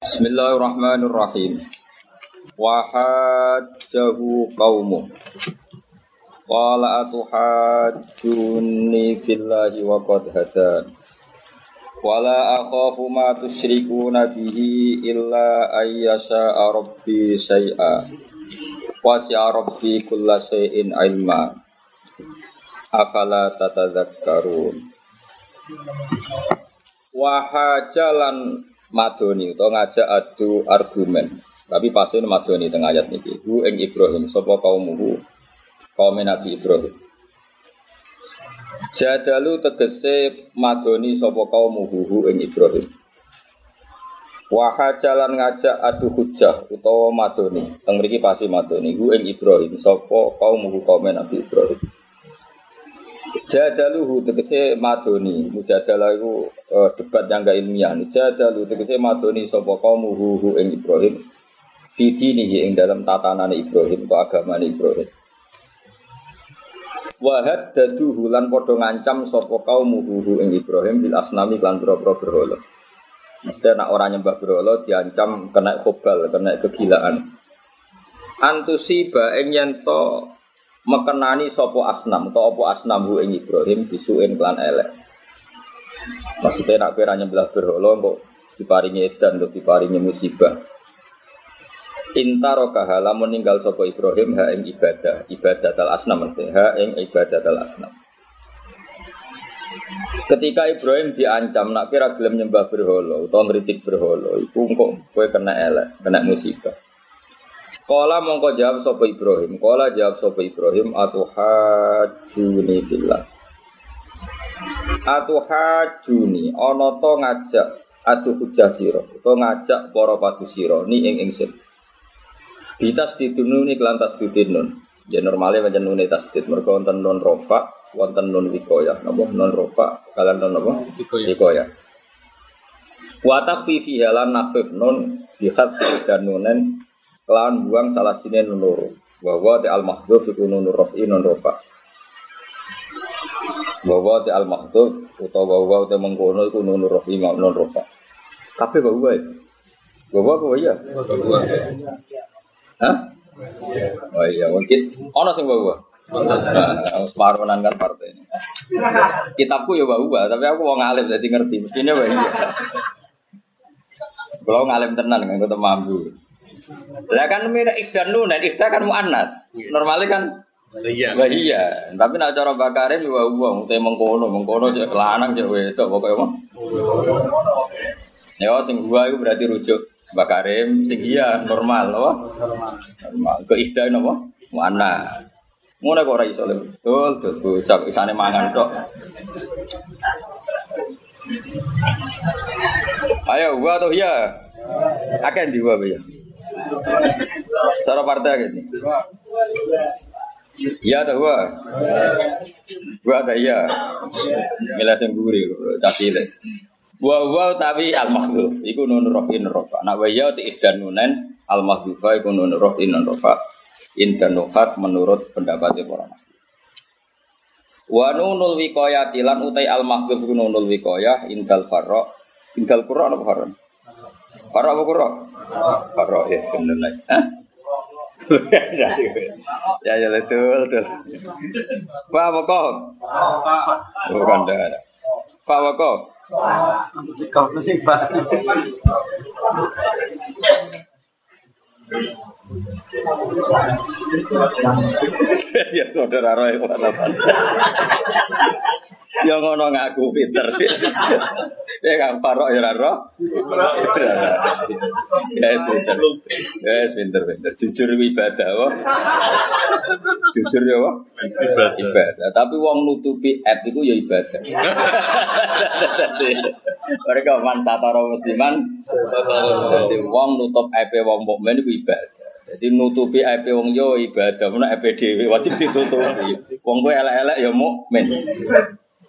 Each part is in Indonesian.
Bismillahirrahmanirrahim. Wa hajjahu qaumu. Qala atuhajjuni fillahi wa qad hadan. Wala akhafu ma tusyrikuna bihi illa ayyasha'a rabbi syai'a. Wasi'a rabbi kulla syai'in ilma. Afala tatadzakkarun. Wa hajalan madoni atau ngajak adu argumen. Tapi pasti madoni tengah ayat niki. Hu ing Ibrahim sapa kaumuhu kaum Nabi Ibrahim. Jadalu tegese madoni sapa kaumuhu hu ing Ibrahim. Waha jalan ngajak adu hujah utawa madoni. Teng mriki pasti madoni hu ing Ibrahim sapa kaumuhu kaum Nabi Ibrahim. Jadaluhu tegese madoni, mujadalah iku uh, debat yang gak ilmiah. Jadalu tegese madoni sapa kaum hu ing Ibrahim. Fidinihi ing dalam tatanan Ibrahim atau agama Ibrahim. Wahad daduhu lan padha ngancam sapa kaum hu ing Ibrahim bil asnami lan boro-boro berhala. Mesti nak orang nyembah berhala diancam kena khobal, kena kegilaan. Antusiba ing yen mekenani sopo asnam atau opo asnam hu ing Ibrahim disuin klan elek. Maksudnya nak kira nyembelah berhala kok diparingi edan kok diparingi musibah. Intaro kahala meninggal sopo Ibrahim ha ing ibadah ibadah dal asnam mesti ha ing ibadah dal asnam. Ketika Ibrahim diancam nak kira gelem nyembah berhala atau ngritik berhala, iku kok kowe kena elek, kena musibah. Kala mongko jawab sapa Ibrahim. Kala jawab sapa Ibrahim atuhajuni fillah. Atuhajuni ana to ngajak adu hujah sira utawa ngajak para padu sira ni ing ingsun. Bitas didununi kelantas didinun. Ya normalnya macam nune tasdid mereka wonten non rofa, wonten non wikoya. Napa non rofa kalian non napa? Wikoya. Wa takfi fi halan nafif non bihat dan nunen kelawan buang salah sini nunuru bahwa di al mahdhuf iku nunur rofi non rofa bahwa di al mahdhuf utawa bahwa di mengkono iku nunur rofi non rofa tapi bahwa bahwa bahwa iya Hah? Oh iya mungkin ono sing bahwa Nah, separuhan kan partai ini. Kitabku ya bahwa, tapi aku mau ngalim jadi ngerti. Mestinya bahwa. Kalau ngalim tenan kan ketemu mampu. Lah kan mira ihdan nunan, ihda kan muannas. Normalnya kan Iya. iya. Tapi nak cara bakarim ya wong te mengkono, mengkono cek lanang cek wedok pokoke mah. Ya sing gua itu berarti rujuk bakarim sing iya normal apa? Normal. Ke ihda napa? Muannas. Ngono kok ora iso betul, betul bocah isane mangan tok. Ayo, gua tuh ya. Akan diwa ya. Cara partai gitu. Iya ada gua. Gua ada iya. Mila sing guri cacile. Wa wa tapi al makhluf iku nun rafin rafa. Nak wa ti ihdan nunen al makhlufa iku nun rafin rafa. Intan nuhat menurut pendapat para Wa nunul wiqayah tilan utai al makhluf iku nunul wiqayah intal farra. Intal qurra apa farra? Farra apa qurra? Farra ya sebenarnya. Ya ya betul betul. Fa apa kok? Bukan dah. Fa apa kok? Untuk si kau nasi pak. Ya udah raro ya Ya ngono ngaku pinter. Ya kan Farok ya raro. Ya pinter. Ya pinter pinter. Jujur ibadah wah. Jujur ya wah. Ibadah. Ibadah. Tapi wong nutupi app itu ya ibadah. Mereka man satara musliman. Jadi wong nutup app wong mukmin itu ibadah. Jadi nutupi aib wong yo ibadah, mana aib dhewe wajib ditutupi. Wong kowe elek-elek ya mukmin.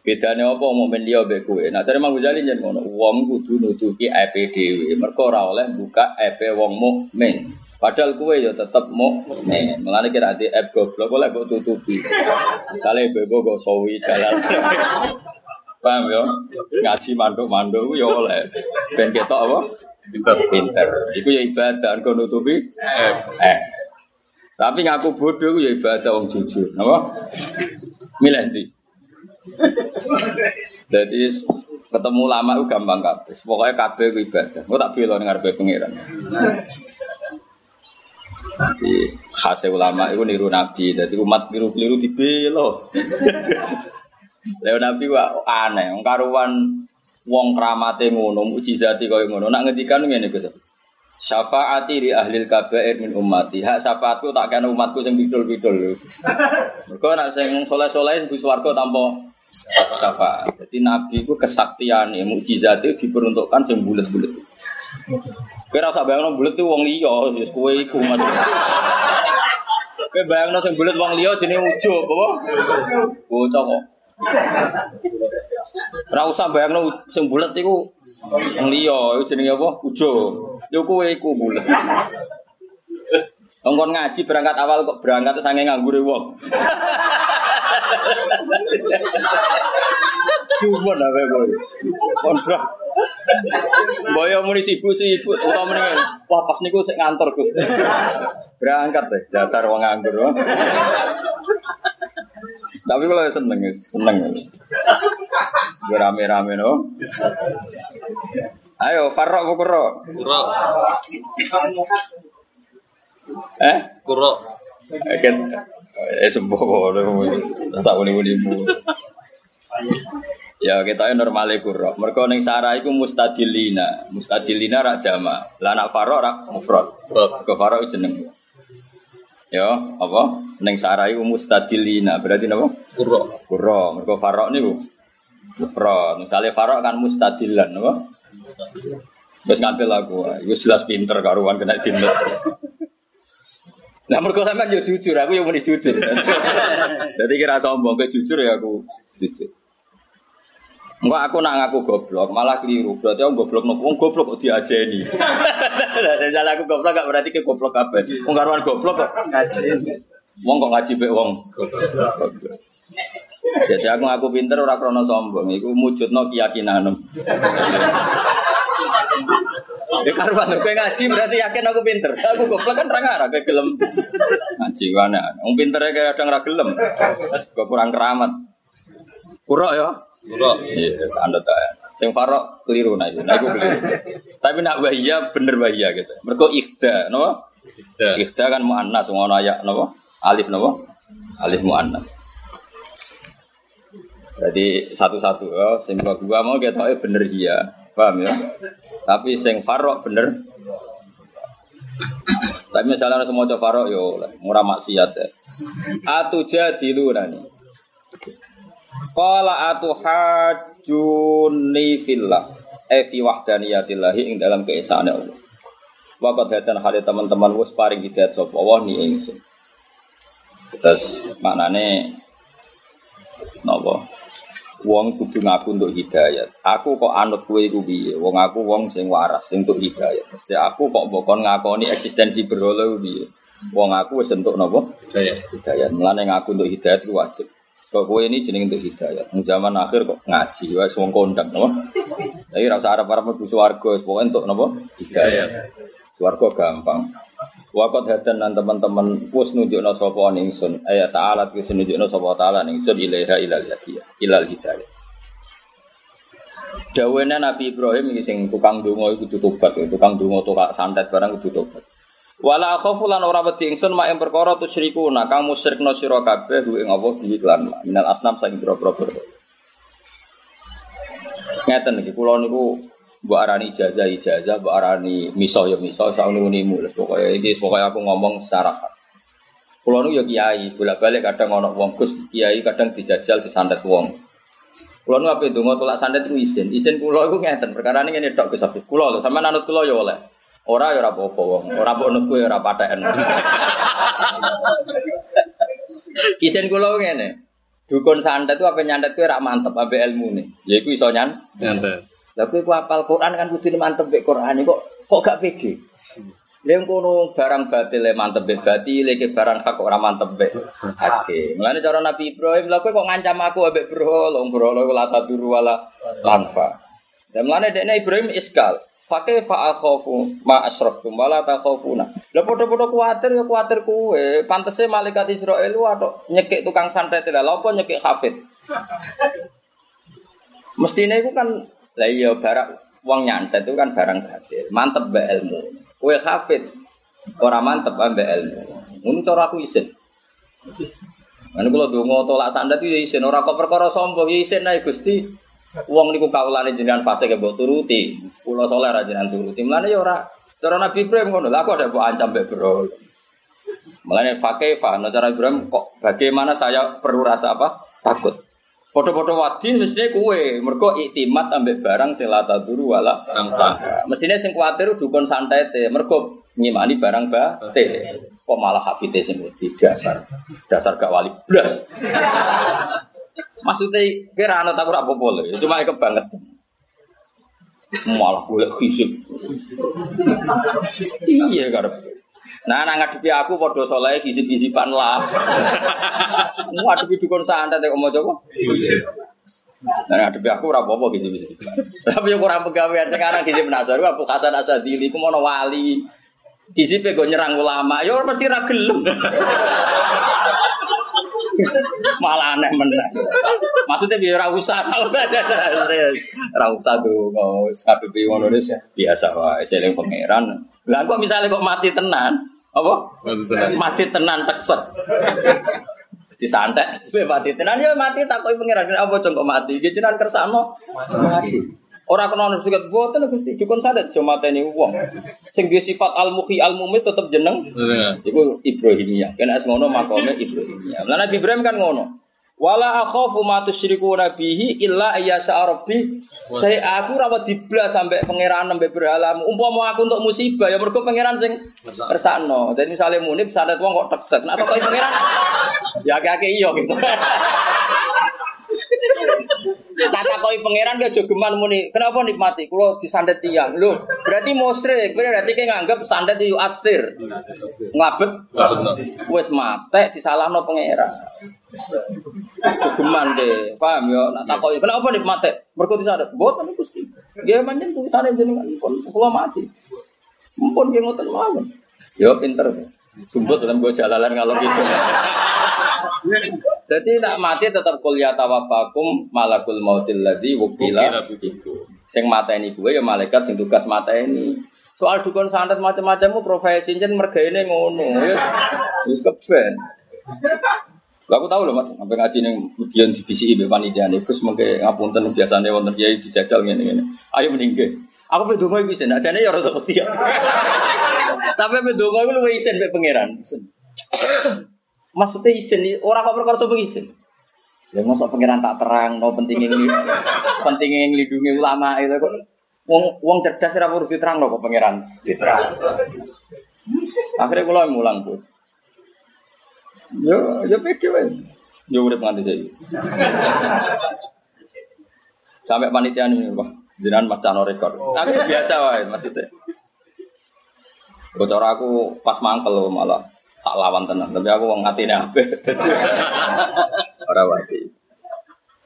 Bedane apa mukmin dia mbek kowe. Nah, dari Mang Ghazali jen ngono, wong kudu nutupi aib dhewe. Mergo ora oleh buka aib wong mukmin. Padahal kowe ya tetep mukmin. Mulane kira ati aib goblok oleh kok tutupi. Misale bebo go sawi jalan. Paham ya? Ngaji manduk-manduk ya oleh. Ben ketok apa? Pinter. Pinter. Iku ya ibadah kau nutupi Eh. eh. Tapi ngaku bodoh iku ya ibadah wong jujur, napa? Milih ndi? Jadi ketemu lama itu gampang kabeh. Pokoknya kabeh itu ibadah. Kau tak bela ngarepe pangeran. Jadi khasnya ulama itu niru nabi. Jadi umat keliru-keliru dibelo. Leo nabi wa aneh. Karuan wong kramate ngono, mukjizati kaya ngono. Nak ngendikan ngene Gus. Syafaati di ahli kabair min ummati. Hak syafaatku tak kena umatku sing bidul-bidul. Mergo nak sing soleh-soleh wis swarga tanpa syafaat. Jadi nabi ku kesaktiane, mukjizate diperuntukkan sing bulet-bulet. Kowe ora usah bayangno bulet ku wong liya, wis kowe iku Mas. Kowe bayangno sing bulet wong liya jenenge ujug apa? Bocah kok. Ora usah bayangno sing bulet iku wong liya, iku jenenge apa? Ujug. Yo kowe iku bulet. Wong kon ngaji berangkat awal kok berangkat sange nganggure wong. Cuma apa boy? Kontra. Boyo muni sibuk sibuk, utawa mendingan. Wah pas niku sik ngantor Gus. Berangkat deh, dasar wong nganggur. Tapi kalau seneng, ya, seneng. Gue rame-rame no. Ayo, Farok Bukuro. Kuro. Eh? Kuro. Kan eh sembuh kok rasa uni-unimu. Ya kita ini normale kuro. Mereka ning sarah iku mustadilina. Mustadilina rak jama. Lah anak farok rak mufrad. Kuro. Ke farok jeneng. Ya, apa? Ning sarah iku mustadilina. Berarti napa? Kuro. Kuro. Mereka farok niku mufrad. Misalnya farok kan mustadilan, napa? Terus ngantil aku, itu jelas pinter karuan kena. Nah, mereka sampean yo jujur, aku yang muni jujur. Jadi kira sombong ke jujur ya aku jujur. Enggak aku nak ngaku goblok, malah keliru. Berarti aku goblok nopo wong goblok kok diajeni. Dan jalan aku goblok gak berarti ke goblok kabeh. Wong karuan goblok kok Ngaji. wong kok ngaji mek wong. Goblok. Jadi aku ngaku pinter ora krana sombong, iku mujudno keyakinanem. Ya karuan kowe ngaji berarti yakin aku pinter. Aku goblok kan ora kowe gelem ngaji wana. Wong pintere kadang ora gelem. Kok kurang keramat. Kurok ya. Kuro. Iya, anda tahu. Sing farok keliru nah nah itu keliru. Tapi nak wahia bener wahia gitu. Mereka ikhda, no? Ikhda kan muannas, ngono ayak, no? Alif, no? Alif muannas. Jadi satu-satu ya, sing gua mau kita tahu bener iya, paham ya? Tapi sing farok bener. Tapi misalnya semua coba farok yo, murah maksiat ya. Atu jadilu nani. Qala atu hajuni fillah e fi wahdaniyatillah ing dalam keesaan Allah. Wakat hatan hale teman-teman wis paring hidayat sapa Allah ni ingsun. Terus maknane napa? Wong kudu ngaku untuk hidayat. Aku kok anut kowe iku piye? Wong aku wong sing waras sing untuk hidayat. Mesti aku kok mbokon ngakoni eksistensi berhala piye? Wong aku wis entuk napa? Saya. hidayat. Mulane ngaku untuk hidayat itu wajib. Kok kowe ini jeneng untuk hidayat. Ning zaman akhir kok ngaji wis wong kondang napa? Tapi ora usah arep-arep mlebu swarga, pokoke untuk napa? Hidayat. Swarga gampang. Wakot hadan lan teman-teman wis nunjukno sapa ningsun. Ayat ta'ala wis nunjukno sapa ta'ala ningsun ilaiha ilal hidayah. Ilal hidayah. Dawene Nabi Ibrahim iki sing tukang donga iku kudu tobat, tukang donga tukang santet barang kudu tobat. Wala khafu lan ora wedi ingsun mak ing perkara tusyriku nah kang musyrikna sira kabeh ing apa di iklan mak. minal asnam saing boro-boro. Ngeten iki kula niku mbok arani ijazah ijazah, mbok arani miso ya miso, sak unimu wis pokoke iki pokoke aku ngomong secara hak. Kula niku ya kiai, bolak-balik kadang ana wong Gus kiai kadang dijajal disantet wong. Kula niku ape ndonga tolak santet iku isin. Isin kula iku ngeten, perkara ngene tok Gus Afif. Kula lho sampean anut kula ya oleh. Ora ya ora apa-apa wong. Ora mbok nut kowe ora patheken. Isin kula ngene. Dukun santet itu apa nyantet kowe ora mantep ambe ilmune. Ya iku iso nyan. Nyantai. Kowe ku hafal Quran kan kudu mantep mek Quran kok kok gak pede. Lha kono barang batil e mantep mek batil, iki barang hak ora mantep mek hake. Mulane cara Nabi Ibrahim lha kok ngancam aku ambek berhala, wong berhala iku la taduru wala lanfa. Dan mulane dekne Ibrahim iskal. Fakih fa'akhofu ma asyrabtum wala takhofuna. Lah padha-padha kuwatir ya kuwatir kuwe. Pantese malaikat Israel lu atok nyekik tukang santet lah. Lha apa nyekik hafid? Mestine iku kan lah iya barang wong nyantet itu kan barang batil. Mantep mbek ilmu. Kowe hafid ora mantep mbek ilmu. Ngono aku isin. Kan kula donga tolak santet itu ya isin ora kok perkara sombong ya isin ae Gusti. Wong niku kawulane jenengan fase ke turuti. Kula saleh ra jenengan turuti. Mulane ya ora cara Nabi Ibrahim ngono. Lah ada mbok ancam mbek bro. Mulane fakaifa nah cara Ibrahim kok bagaimana saya perlu rasa apa? Takut. Foto-foto wadi mestinya kue, mergo iktimat ambek barang sing la taduru wala tamfa. Mestinya sing kuwatir dukun santai teh, mergo nyimani barang bate. Kok malah hafite sing wedi dasar. Dasar gak wali blas. Maksudnya kira anak tak ora apa-apa lho, cuma kebangetan. Malah boleh hisip. iya karep. Nah, nang ngadepi aku padha saleh hisip-hisipan lah. Ngadepi dukun santet kok mau coba? Nah, ngadepi aku ora apa-apa hisip-hisipan. Tapi yo kurang pegawaian sekarang hisip nasar aku Hasan Asadili ku mono wali. Hisipe go nyerang ulama, yo mesti ra gelem. Malah aneh meneh. Maksudnya biar ora usah ora usah tuh mau ngono wis biasa wae seling pangeran. Lah kok misalnya kok mati tenan, apa? Mati tenan. Mati tenan tekset. Disantek, mati tenan ya mati takoki pangeran apa cung kok mati? Iki jenengan kersano mati. Ora kena suket boten Gusti dukun sadet yo mateni wong. Sing duwe sifat al-muhi al-mumit tetep jeneng Iya. Iku Ibrahimiyah. Kena es ngono makome Ibrahimiyah. Lah Nabi Ibrahim kan ngono. Wala akhafu ma tusyrikuna bihi illa ayyasha rabbi. Saya aku ora wedi blas sampe pangeran sampe berhala. Umpama aku untuk musibah ya mergo pangeran sing kersakno. Dadi misale munib sandet wong kok tekset. Nah kok pangeran ya akeh iya gitu. Nah takoki pangeran ke aja geman muni. Kenapa nikmati? Kulo disandet tiang. Lho, berarti musyrik. Berarti kayak nganggep sandet itu atir. Ngabet wis mate disalahno pangeran. Jogeman deh, paham ya? Nak takoki, kenapa nih mate? Mergo disandet. Mboten Gusti. Nggih pancen tulisane jenengan pun kula mati. Mumpun nggih ngoten mawon. Ya pinter. Sumput dalam gue jalalan kalau gitu. Jadi nak mati tetap kuliah tawafakum malakul mautil ladzi wukila. Sing mateni gue ya malaikat sing tugas mateni. Soal dukun santet macam-macammu profesi jen mergaine ngono. Ya wis keben. Lah aku tahu loh Mas, sampai ngaji ning ujian di BCI panitia Gus mengke ngapunten biasane wonten kiai dijajal ngene-ngene. Ayo meninggal. Aku pe donga iku isin, ajane ya rada wedi. Tapi pe donga iku luwih isin pangeran. Maksudnya isin ora kok perkara sapa isin. Ya mosok pangeran tak terang no pentingnya ini pentingnya nglindungi ulama itu kok wong wong cerdas ora perlu diterang no kok pangeran diterang. Akhirnya kula mulang tuh. Yo, yo pede wae. Yo urip nganti saiki. Sampai panitia ini, wah, jenengan macam rekor. Tapi biasa wae maksudnya. Bocor aku pas mangkel loh malah tak lawan tenan, tapi aku wong ngatine apik. Ora wati.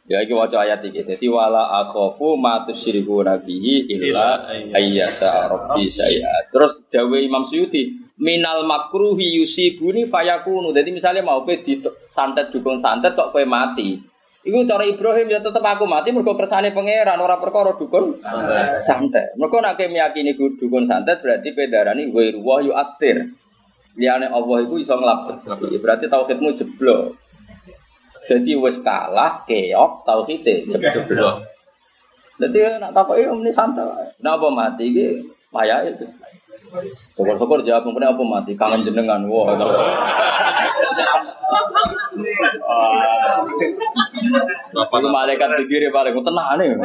Ya iki waca ayat iki. Dadi wala akhafu ma tusyriku nabihi illa ayyasa rabbi saya. Terus dawe Imam Suyuti, minal makruhi yusibuni fayakunu. Jadi misalnya mau pe di santet dukun santet kok kowe mati. Iku cara Ibrahim ya tetep aku mati mergo kersane pangeran ora perkara dukun santet. Santet. Mergo nek meyakini dukun santet berarti pedarani ghairu wa yu'athir. Liyane Allah iku iso nglabet. Berarti tauhidmu jeblok. Jadi wis kalah keok tauhide jeblok. Jadi nak takoki omni santai. Napa mati iki payahe Gus. Syukur-syukur jawab kemudian apa mati kangen jenengan. Wah. Apa lu malaikat pikir paling tenang nih.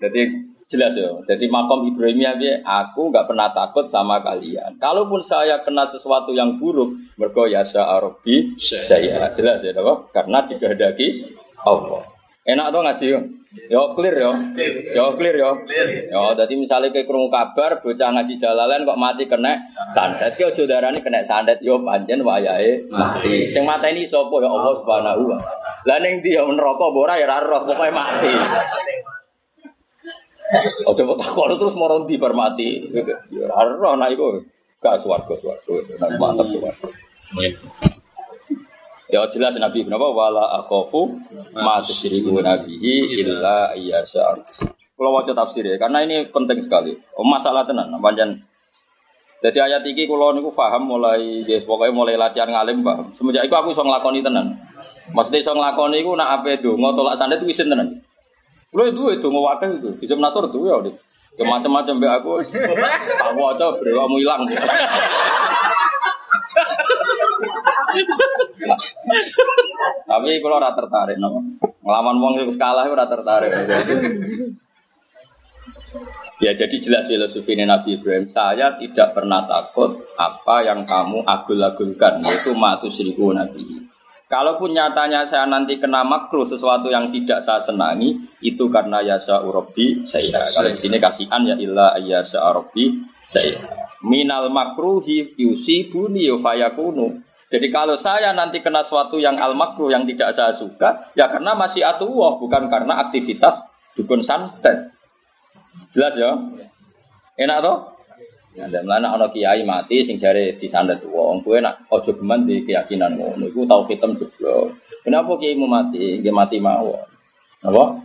Jadi jelas ya. Jadi makom Ibrahimnya dia, aku nggak pernah takut sama kalian. Kalaupun saya kena sesuatu yang buruk, mergo ya Arabi saya jelas ya? Karena dikehendaki Allah. Enak dong ngaji yo. Yo clear yo. Yo clear yo. Yo dadi misalnya kayak krungu kabar bocah ngaji jalalan kok mati kena santet ki aja darani kena santet yo pancen wayahe mati. Sing mateni sapa ya Allah Subhanahu wa taala. Lah ning dia neraka apa ora ya ora roh, pokoke mati. Oh coba takon terus moro ndi bar mati. Ya ora roh nek iku gak. Nek mantep swarga. Ya jelas Nabi kenapa wala akhafu ma tusyriku nabihi illa iyyasha. Kalau wajah tafsir ya, karena ini penting sekali. Oh, masalah tenan, panjang. Jadi ayat ini kalau niku paham mulai, yes, pokoknya mulai latihan ngalim paham. Semenjak itu aku bisa ngelakoni tenan. Maksudnya bisa ngelakoni itu nak apa itu, ngotolak sanda itu isin tenan. Lo itu itu wakil itu, bisa menasor itu ya udah. Ya macam-macam be aku, tak beri kamu hilang. Tapi kalau rata tertarik, no. ngelawan wong itu skala itu rata tertarik. Ya jadi jelas filosofi Nabi Ibrahim Saya tidak pernah takut apa yang kamu agul-agulkan Yaitu matu seribu Nabi Kalaupun nyatanya saya nanti kena makruh sesuatu yang tidak saya senangi Itu karena yasa urobi saya Kalau di sini kasihan ya illa yasa urobi saya Minal makruhi yusibuni yufayakunu jadi kalau saya nanti kena sesuatu yang al makruh yang tidak saya suka, ya karena masih atuwah, bukan karena aktivitas dukun santet. Jelas ya? Enak toh? Ya, dan mana ono kiai mati sing jare disandet wong, kowe nak ojo geman di keyakinan ngono. Iku tau hitam juga. Kenapa kiai mau mati? Dia mati mawon. Apa?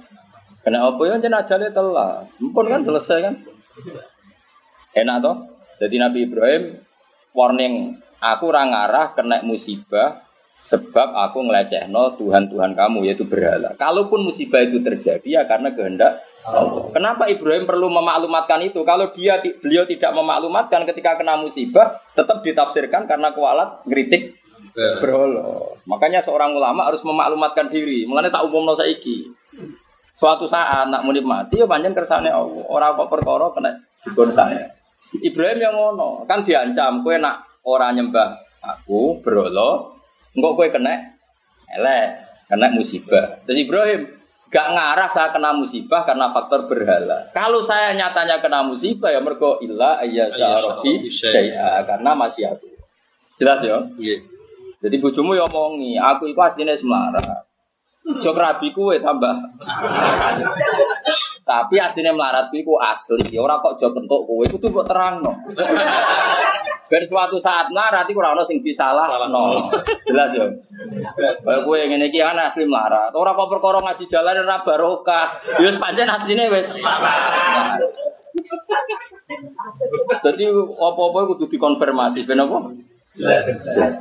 Kena apa ya telas. Mumpun kan selesai kan? Enak toh? Jadi Nabi Ibrahim warning aku ora ngarah kena musibah sebab aku ngelecehno Tuhan Tuhan kamu yaitu berhala. Kalaupun musibah itu terjadi ya karena kehendak Allah. Kenapa Ibrahim perlu memaklumatkan itu? Kalau dia beliau tidak memaklumatkan ketika kena musibah tetap ditafsirkan karena kualat ngeritik berhala. Makanya seorang ulama harus memaklumatkan diri. Mulane tak umumno saiki. Suatu saat nak muni mati ya panjang kersane Allah. Ora kok perkara kena dikon saya. Ibrahim yang ngono, kan diancam kowe nak ora nyembah aku berhala, engko kowe kena elek, kena musibah. Terus Ibrahim gak ngarah saya kena musibah karena faktor berhala. Kalau saya nyatanya kena musibah ya mergo illa ayya syarabi syai'a karena masih aku. Jelas ya? Iya. Jadi bojomu ya omongi, aku iku asline semlarat. Jok rabi kuwe tambah. Tapi aslinya melarat iku asli, ora kok jok kentuk kowe kudu mbok terangno. Ben suatu saat melarat iku ora ono sing disalahno. Jelas ya. Kayak kowe ngene iki ana asli melarat. Ora kok perkara ngaji jalan ora barokah. Ya pancen asline wis melarat. Jadi apa-apa kudu dikonfirmasi ben apa? Jelas.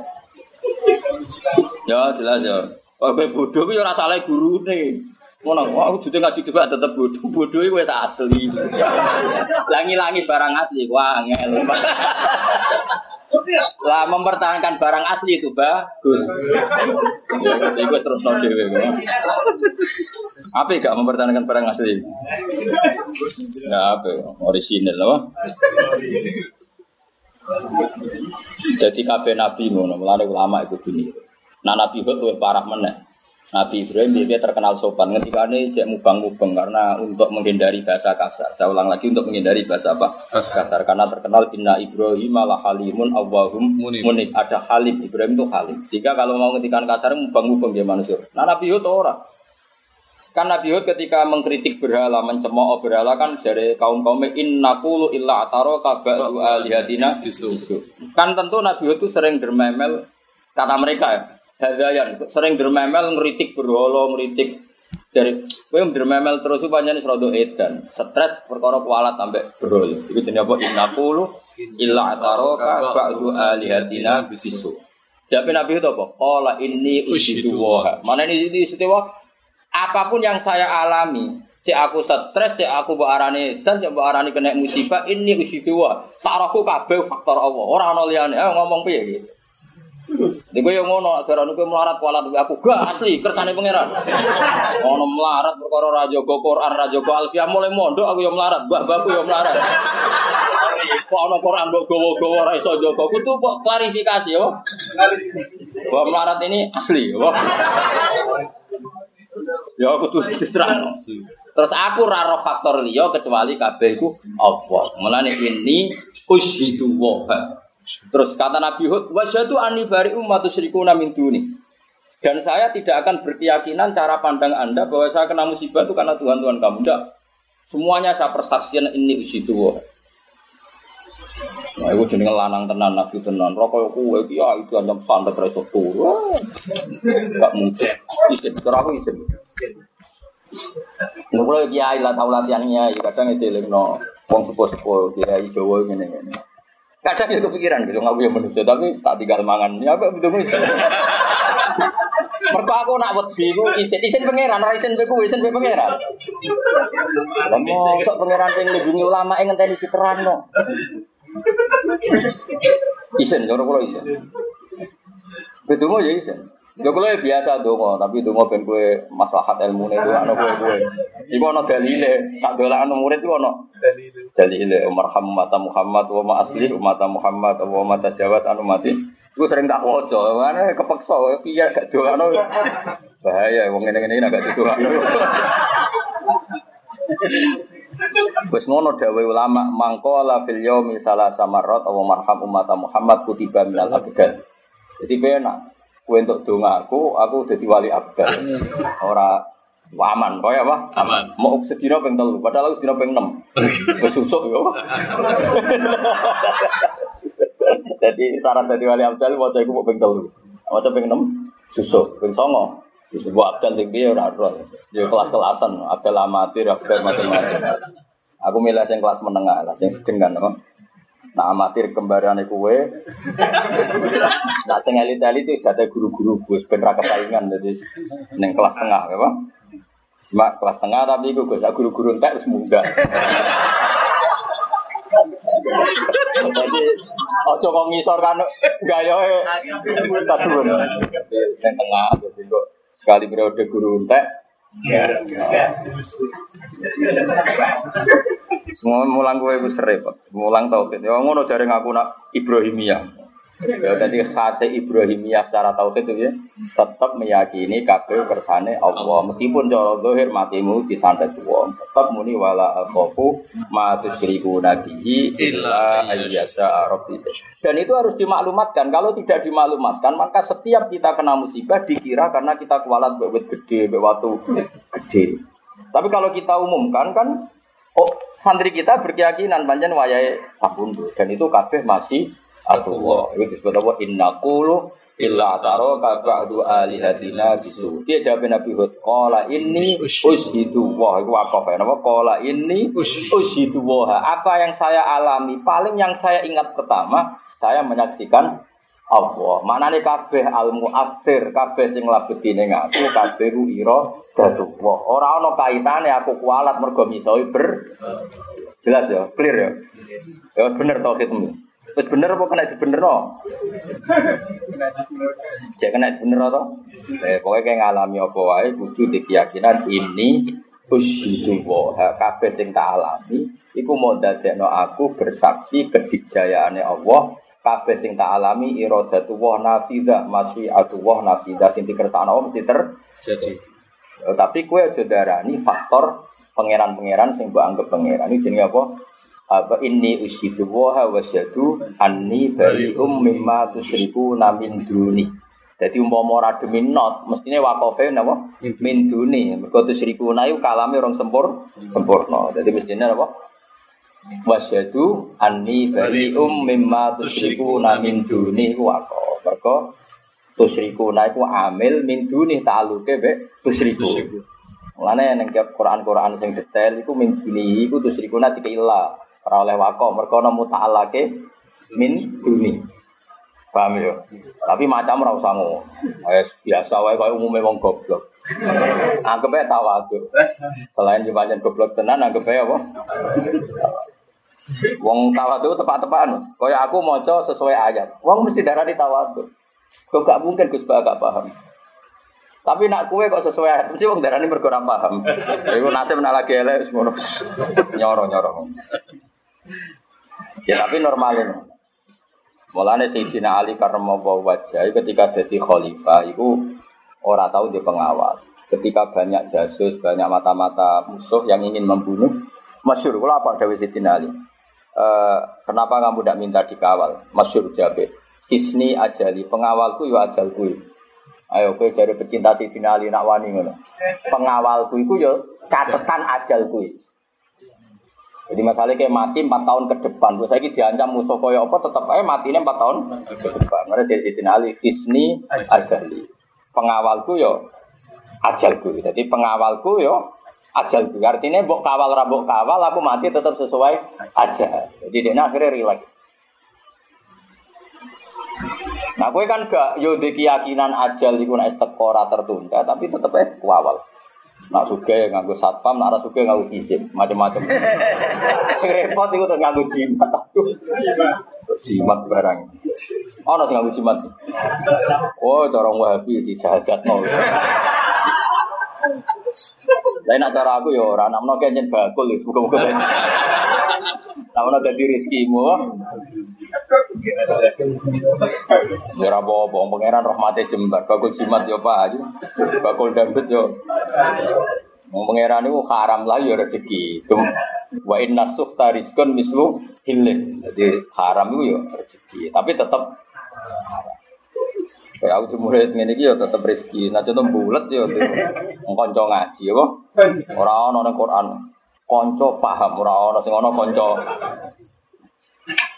Ya jelas ya. Kowe bodoh ku ya ora salah gurune. Ngono, aku jute ngaji debat tetep bodoh. Bodoh iku wis asli. Langi-langi barang asli, wah angel. Lah mempertahankan barang asli itu bagus. Ya, saya gue terus no dewe. Apa gak mempertahankan barang asli? Nah apa? Orisinil apa? Jadi kabeh nabi ngono, mulane ulama itu dunia. Nah Nabi Hud parah meneh. Nabi Ibrahim dia terkenal sopan ketika ini cek mubang-mubang karena untuk menghindari bahasa kasar. Saya ulang lagi untuk menghindari bahasa apa? Kasar. Kasar. Karena terkenal inna Ibrahim ala halimun awwahum Munib. munib. Ada halim. Ibrahim itu halim. Jika kalau mau ngetikan kasar mubang-mubang dia manusia. Nah Nabi Hud ora. Kan Nabi Hud ketika mengkritik berhala, mencemooh berhala kan dari kaum kaumnya inna kulu illa ataro kabadu alihatina. Kan tentu Nabi Hud itu sering dermemel kata mereka ya. Hadayan sering dermemel ngeritik berhala, ngeritik dari kowe dermemel terus itu pancen serodo edan. Stres perkara kualat sampai berhala. Iku jenenge apa? Innaqulu illa ataraka ba'du alihatina bisu. Jadi Nabi Hud apa? Qala inni ushidu wa. Mana ini ini istiwa apa pun yang saya alami Cek aku stres, cek aku mbok arani dan mbok arani kena musibah ini usidu wa. Saraku kabeh faktor Allah. Ora ana liyane. Ngomong piye iki? Nek kowe yo ngono, darane kowe melarat kualat kowe aku gak asli kersane pangeran. Ono melarat perkara ra jaga Quran, ra jaga Alfiah mulai mondok aku yo melarat, mbah-mbahku yo melarat. Kok ono Quran mbok gowo-gowo ora iso jaga. Kudu kok klarifikasi yo. Bahwa melarat ini asli yo. Ya aku tuh diserang. Terus aku raro faktor liya kecuali kabeh iku Allah. Mulane ini ushidu wa. Terus kata Nabi Hud, wasyadu ani bari ummatu syirikuna min duni. Dan saya tidak akan berkeyakinan cara pandang Anda bahwa saya kena musibah itu karena Tuhan Tuhan kamu. Tidak. Semuanya saya persaksikan ini usitu. Nah, itu jenenge lanang tenan nabi tenan. Rokok iki ya itu anjam santet ra iso turu. Gak mungkin. Isin ora aku isin. Lha kula kiai lah tau latihannya, ya kadang itu no wong sepuh-sepuh kiai Jawa ngene ngene. Kadang itu kepikiran gitu, ngaku yang manusia, tapi tak tinggal mangan. Ya apa betul Mergo aku nak wedi ku isin isin pangeran, ora isin beku isin be pangeran. Mosok pangeran sing nglindungi ulama ing ngenteni diterangno. Isen, cara kula isen. Bedonga ya isen. Kula ya biasa donga, tapi donga ben kowe maslahat ilmune itu ana kowe kowe. Iku ana dalile, tak dolakno murid iku ana dalile. Dalile marham mata Muhammad wa ma asli umat Muhammad wa ma tajawaz anu mati. Iku sering tak waca, mana kepeksa piye gak dolakno. Bahaya wong ngene-ngene gak didolakno. Wis ngono dawuh ulama mangkola fil yaumi salasa marrat aw marham umat Muhammad kutiba minal abdan. Jadi penak kowe entuk donga aku, aku dadi wali abdal. Ora aman, kaya apa? Aman. Mau sedina ping telu, padahal aku sedina ping 6. Wis susuk yo. Jadi syarat dadi wali abdal maca iku mau ping telu. Maca ping 6 susuk, ping 9 Disebut abdal tinggi ya ora Ya kelas-kelasan, abdal amatir, abdal macam-macam. Aku milih yang kelas menengah lah, yang sedeng kan? Nah amatir kembaran kue, nah sing elit-elit itu jatah guru-guru gue sebenarnya kesaingan jadi neng kelas tengah, ya pak? Cuma kelas tengah tapi gue gue guru-guru entek. Jadi ojo kok ngisor kan gayoe tadun. Neng tengah jadi kok sekali periode guru entek ya. Semua mulang gue itu repot, mulang tauhid. Ya ngono jare ngaku nak Ibrahimiyah. Ya jadi khas Ibrahimiyah secara tauhid itu ya tetap meyakini kabeh kersane Allah. Meskipun cara zahir matimu disantet wong tetap muni wala akhafu ma tusyriku nabihi illa ayyasha rabbi dan itu harus dimaklumatkan. Kalau tidak dimaklumatkan maka setiap kita kena musibah dikira karena kita kualat bewet gede bewatu gede tapi kalau kita umumkan kan oh santri kita berkeyakinan panjang wayai sabundu dan itu kabeh masih atullah itu disebut apa? Inna qulu illa taro kabadu alihatina gitu dia jawab Nabi Hud qala ini ushidu wah itu wakaf ya. Nama qala ini ushidu wah apa yang saya alami? Paling yang saya ingat pertama saya menyaksikan Allah. Mana nih kabeh al muathir kabeh sing labeti ning aku kabeh ku ira datu wah ora ana kaitane aku kualat mergo misoi ber jelas ya? Clear ya? Ya bener tauhidmu Wis bener apa kena dibenerno? Cek kena dibener to? Eh pokoke kayak ngalami apa wae kudu keyakinan ini usyidu wa kabeh sing tak alami iku mau dadekno aku bersaksi kedikjayaane Allah kabeh sing tak alami iradatu wa nafida masih atu wa nafida sing dikersakno Allah mesti terjadi. Tapi kue aja darani faktor pangeran-pangeran sing mbok anggap pangeran. Ini jenenge apa? Apa ini usyidu wa wasyadu anni bari'um mimma tusyriku namin duni. Jadi umpama ora demi not mestine wakofe napa? Min duni. Mergo tusyriku na iku kalame orang sempur sempurna. Jadi mestine apa wasyadu anni bari'um mimma tusyriku namin duni. Iku wakof. Mergo tusyriku na iku amil min duni ta'aluke be tusyriku Mulane ning Quran-Quran sing detail iku min duni iku tusyriku na dikeila Ora oleh wako, mergo nemu ta'alake min duni. Paham ya? Tapi macam ora usah ngono. biasa wae koyo umume wong goblok. Anggap ae tawadhu. Selain dipancen goblok tenan anggap ae apa? Wong tawadhu tepat-tepakan. Kaya aku maca sesuai ayat. Wong mesti darani tawadhu. Kok gak mungkin Gus gak paham. Tapi nak kue kok sesuai ayat, mesti wong darani mergo paham. Iku nasib nak lagi elek ngono. Nyoro-nyoro. Ya tapi normalin. Mulane Sayyidina Ali karena mau wajah ketika jadi khalifah itu orang tahu dia pengawal. Ketika banyak jasus, banyak mata-mata musuh yang ingin membunuh, masyur. Kalau apa Dewi Sayyidina Ali? E, kenapa kamu tidak minta dikawal? Masyur jabe. Hisni ajali, pengawalku ya ajalku. Ayo kowe jare pecinta Sidina Ali nak wani. Pengawalku iku yo catetan ajalku. Jadi masalahnya kayak mati 4 tahun ke depan. Terus saya diancam musuh koyo apa tetap aja matinya 4 tahun ke depan. Karena jadi Sidina Ali Hisni Ajali. Pengawalku yo ajalku. Jadi pengawalku yo ajalku. Artinya mbok kawal rabok kawal aku mati tetap sesuai aja. Jadi dia akhirnya relax. Nah, gue kan gak yo di keyakinan ajal iku nek teko ora tertunda, tapi tetep aja kuawal. Nak suge nganggo satpam, nak ora suge nganggo izin, macam-macam. Sing repot iku tuh nganggo jimat. Jimat barang. Ono sing nganggo jimat. Oh, cara Wahabi dijahatno. Lain nak cara aku ya ora nak menawa kenyen bakul wis muga-muga. Nak menawa dadi rezekimu. Ya ora apa-apa, wong pangeran rahmate jembar, bakul jimat yo Pak aja. Bakul dangdut yo. Wong pangeran niku haram lah ya rezeki. Wa inna suhta rizqun mislu hilin. Jadi haram itu ya rezeki, tapi tetap Kayak aku di murid ini ya tetap rezeki. Nah contoh bulat ya, konco ngaji ya, orang orang Quran, konco paham, orang orang sing ono konco.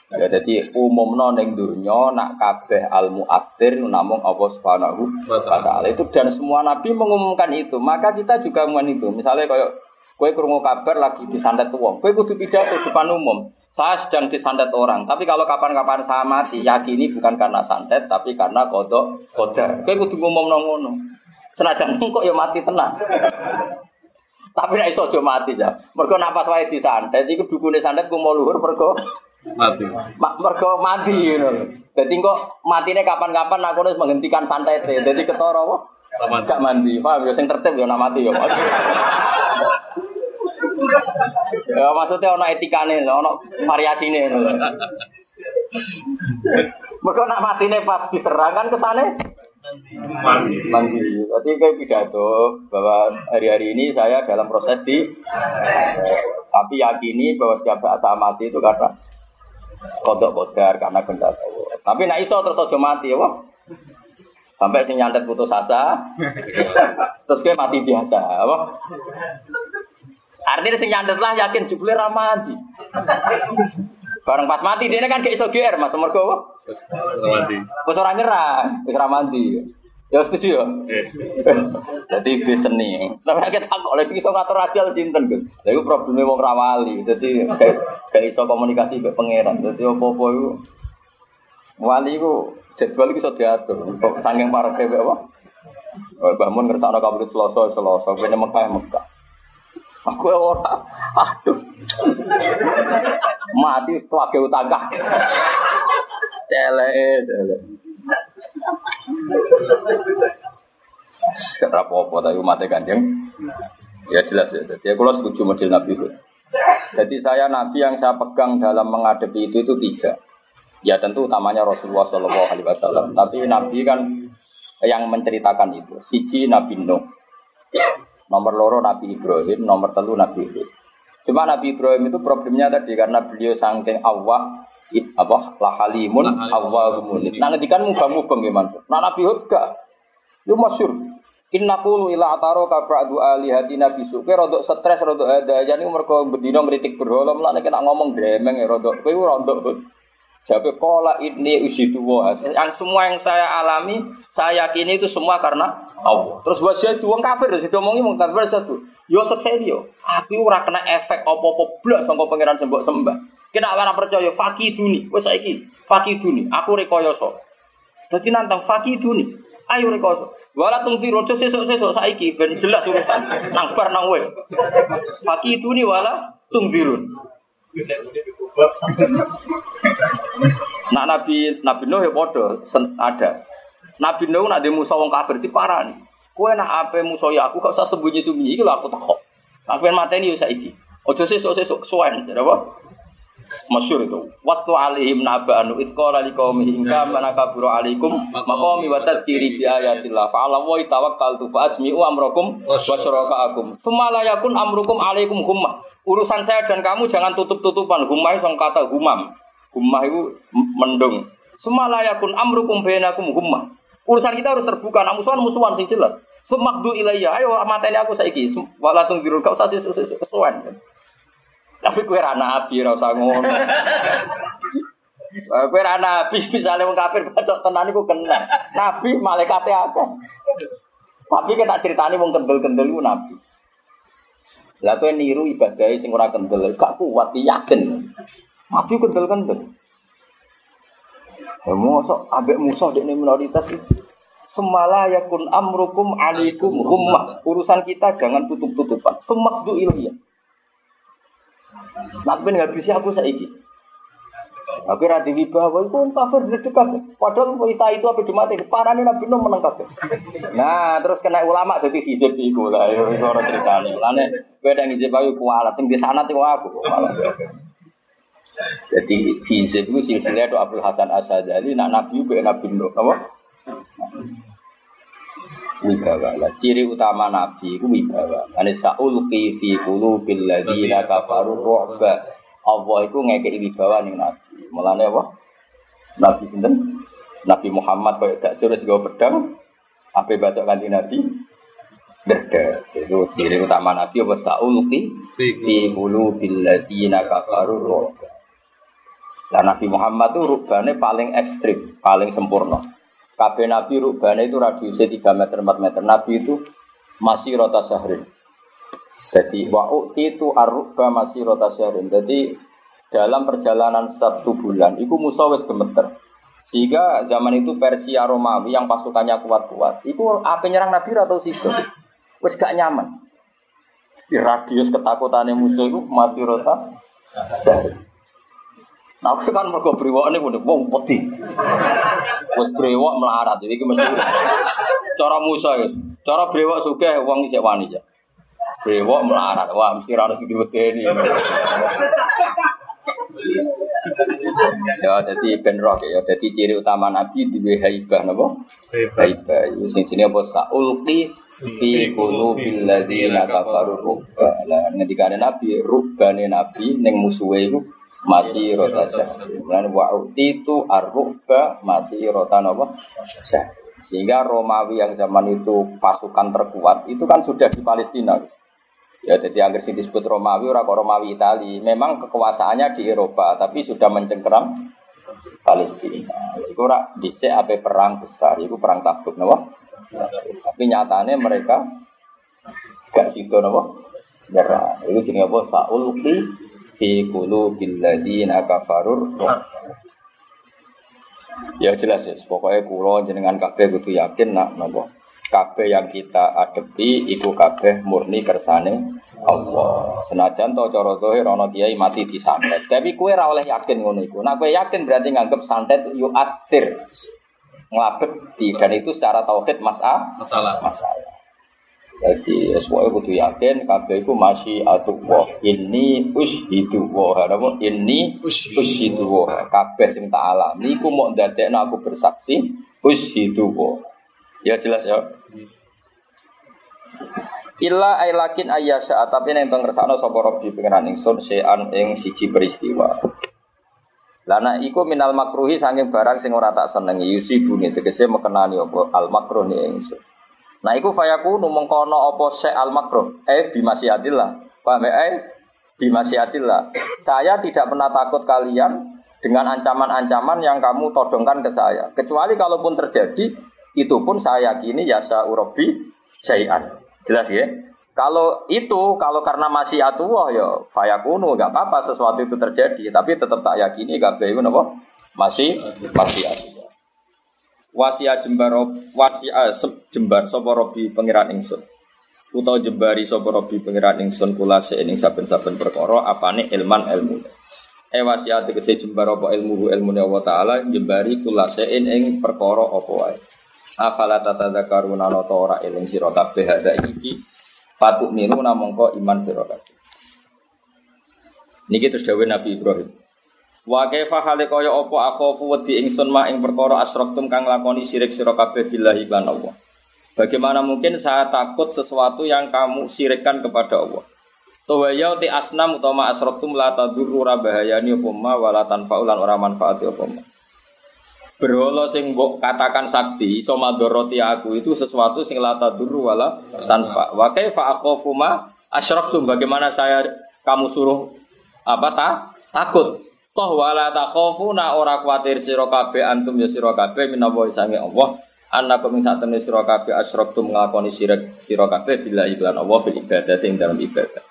Ya jadi umum neng dunia nak kabeh al muathir namung Allah subhanahu wa taala. Itu dan semua nabi mengumumkan itu. Maka kita juga mengumumkan itu. Misalnya kayak kue kurungu kabar lagi disandat uang kue kudu pidato depan umum. Saya sedang disandat orang. Tapi kalau kapan-kapan saya mati yakini bukan karena santet tapi karena kodok kodar. Kue kudu ngumum nongono senajan kok ya mati tenang tapi nek iso aja mati ya mergo napas wae disantet iku dukune santet ku mau luhur mergo mati. Ma, mergo mati ngono. Dadi kok matine kapan-kapan aku harus menghentikan santet. Dadi ketara apa? Gak mandi. Paham ya sing tertib ya nak mati ya. ya maksudnya ono etikane, ono variasine ngono. Mergo nak matine pas diserang kan kesane Mati. mandi. Jadi kayak pidato bahwa hari-hari ini saya dalam proses di tapi yakini bahwa setiap saat saya mati itu karena kodok kodar karena Allah. Tapi nak iso terus aja mati ya, wah. Sampai sing nyantet putus asa, terus kayak mati biasa, apa? Artinya sing nyantet lah yakin jebule ra mati. Bareng pas mati dia kan gak iso GR Mas mergo? Terus mati. Wis ora nyerah, wis ora mati. Ya setuju ya? Eh, Jadi gue seni. Tapi kita takut oleh sing iso ngatur ajal sinten kan. Lha iku probleme wong ra wali. Dadi gak iso komunikasi mbek pangeran. Dadi apa-apa iku wali iku jadwal iku iso diatur. Saking pareke mbek apa? Bangun ngersakno kabut Selasa Selasa kene Mekah Mekah. Aku ora. Aduh. Mati tuake utang kakek. Celek, celek. Gak apa-apa tapi umatnya kanjeng Ya jelas ya Jadi aku setuju model Nabi Hud Jadi saya Nabi yang saya pegang dalam menghadapi itu itu tiga Ya tentu utamanya Rasulullah Shallallahu Alaihi Wasallam Tapi Nabi kan yang menceritakan itu Siji Nabi Nuh Nomor loro Nabi Ibrahim Nomor telu Nabi Hud Cuma Nabi Ibrahim itu problemnya tadi Karena beliau sangking i- apa lahalimun awwahumun. Nah ngedikan mubang-mubang Mansur. Nah Nabi Hud gak. Itu masyur. Inna qulu ila ataro ka ba'du alihatina bisu. Kowe rodok stres rodok ada jadi mergo bendino ngritik berhala mulane kena ngomong gremeng ya rodok. Kowe rodok Hud. Jabe kola ini usidu. Yang semua yang saya alami, saya yakini itu semua karena Allah. Terus buat saya wong kafir, saya omongi wong kafir satu. Yo sukses yo. Aku ora kena efek apa-apa blas sangka pangeran sembok sembah. Kena ora percaya fakiduni. Wes saiki fakiduni. Aku rekoyoso. Dadi nantang fakiduni. Ayo rekoso. Wala tung tiro sesuk-sesuk saiki ben jelas urusan. Nang bar nang wis. Fakiduni wala tung dirun. Nah Nabi Nabi Nuh ya podo ada. Nabi Nuh nak di musuh wong kafir diparani. Kowe nak ape musuh ya aku gak usah sembunyi-sembunyi iki lho aku takok. Aku pengen mateni yo saiki. Ojo sesuk-sesuk suwen, apa? Masyur itu. Waktu alaihim naba'anu itqala liqaumihi in kana kaburu alaikum maqami wa tadhkiri bi ayatillah fa ala wa tawakkaltu fa ajmi'u amrakum wa syurakaakum. Tsumma la yakun amrukum alaikum. Urusan saya dan kamu jangan tutup-tutupan. Hummah itu kata humam. Hummah itu mendung. Tsumma la yakun amrukum bainakum hummah. Urusan kita harus terbuka, nah musuhan musuhan sing jelas. Semakdu ilayya, ayo mateni aku saiki. Walatung dirul kau sasi kesuwen. Tapi kue ra nabi ra usah ngono. Kue ra nabi misale wong kafir bacok tenan iku kena. Nabi malaikate akeh. Tapi kita ceritani wong kendel-kendel nabi. Lah kowe niru ibadah sing ora kendel, gak kuat yakin. Nabi kendel-kendel. Ya mosok ambek musuh dekne minoritas. Semala yakun amrukum alaikum hummah. Urusan kita jangan tutup-tutupan. Semakdu ilmiah. Nak ben ngabisi aku saiki. Tapi radi wibawa itu kafir dekat. Padahal wanita itu apa cuma tadi parane Nabi Nuh kafir. Nah, terus kena ulama jadi hizib iku lah ya iku ora critane. Lane kowe ndang hizib ayo kualat sing di sana teng aku. Jadi hizib itu silsilah do Abdul Hasan Asyadzali nak Nabi ku Nabi Nuh, apa? Wibawa lah. Ciri utama Nabi itu wibawa. Ane saulqi fi qulubil ladzina kafaru ru'ba. Allah itu ngekei wibawa ning Nabi. Mulane apa? Nabi sinten? Nabi Muhammad koyo gak suruh sego pedang. Apa baca kanthi Nabi? Derde. Itu ciri utama Nabi apa saulqi fi qulubil ladzina kafaru. Lah Nabi Muhammad itu rubane paling ekstrim, paling sempurna. Kabeh Nabi rubane itu radiusnya 3 meter 4 meter. Nabi itu masih rota syahrin. Jadi wa itu arruba masih rota syahrin. Jadi dalam perjalanan satu bulan itu Musa wis gemeter. Sehingga zaman itu Persia Romawi yang pasukannya kuat-kuat, itu apa nyerang Nabi atau situ? Wis gak nyaman. Di radius ketakutannya musuh itu masih rota. Nah, aku kan mergo brewok ini udah wong peti. Wes brewok melarat, jadi mesti cara Musa ya. Cara brewok sugih wong isih wani ya. Melarat, wah mesti harus diwedeni. Ya, jadi ben roh ya. Jadi ciri utama Nabi duwe haibah napa? Haibah. Iku sing jenenge apa? Saulqi fi qulubil ladzina kafaru rubba. Lah ngendikane Nabi, rubbane Nabi ning musuhe iku masih rota syahri. Mulane wa itu arruba masih rota napa? Syahri. Sehingga Romawi yang zaman itu pasukan terkuat itu kan sudah di Palestina. Ya jadi sing disebut Romawi ora kok Romawi Itali. Memang kekuasaannya di Eropa tapi sudah mencengkeram Palestina. Itu ora dhisik ape perang besar, itu perang Tabuk napa? Tapi nyatanya mereka gak sido napa? Nyerah. Itu jenenge apa? Saulqi fi qulubil ladzina kafarur Ya jelas ya, pokoknya kulo jenengan kabeh kudu yakin nak napa kabeh yang kita adepi iku kabeh murni kersane Allah. Senajan to cara zahir ana kiai mati disantet. Tapi kue ora oleh yakin ngono iku. Nah kue yakin berarti nganggep santet yu asir. Nglabeti dan itu secara tauhid mas'ah Masalah. masalah. Jadi semuanya kudu yakin kabeh iku masih atullah. Ini ushidu wa napa ini ushidu wa kabeh sing tak alami iku mau ndadekno aku bersaksi ushidu wa. Ya jelas ya. Illa ailakin ayyasha tapi nek teng kersane sapa Rabbi pengenan ingsun sean ing siji peristiwa. Lana iku minal makruhi saking barang sing ora tak senengi yusibuni tegese mekenani apa al makruh ni ingsun. Nah iku fayaku mengkono apa se al makruh eh bimasiatillah. Paham ya? Eh bimasiatillah. Saya tidak pernah takut kalian dengan ancaman-ancaman yang kamu todongkan ke saya. Kecuali kalaupun terjadi itu pun saya yakini yasa urobi syai'an. Jelas ya? Kalau itu, kalau karena masih atuah ya fayakunu, nggak apa-apa sesuatu itu terjadi, tapi tetap tak yakini gak boleh apa? Masih masih atuah. Wasia jembar wasia jembar sapa robi pangeran ingsun. Utawa jembari sapa robi pangeran ingsun kula ing saben-saben perkara apane ilman ilmu. E wasia tegese jembar apa ilmu ilmu Allah taala jembari kula ing perkara apa wae. Afala tatadzakaruna nata ora eling sira kabeh hada iki fatuk minu namangka iman sira kabeh. Niki terus dawuh Nabi Ibrahim. Wa kaifa hale kaya apa akhafu wedi ingsun ma ing perkara asraktum kang lakoni sirik sira kabeh billahi lan Allah. Bagaimana mungkin saya takut sesuatu yang kamu sirikkan kepada Allah? Tawaya ti asnam utama asraktum la tadurru bahayani apa ma wala tanfa'ulan ora manfaati apa ma. Berhala sing mbok katakan sakti iso madharati aku itu sesuatu sing la tadurru wala tanfa. Wa kaifa akhafu ma asyraktum bagaimana saya kamu suruh apa ta? Takut. Toh wala takhafuna ora kuwatir sira kabeh antum ya sira kabeh minawa sange Allah annakum ing satemene sira kabeh asyraktum nglakoni syirik sira kabeh bila iklan Allah fil ibadah ing dalam ibadah.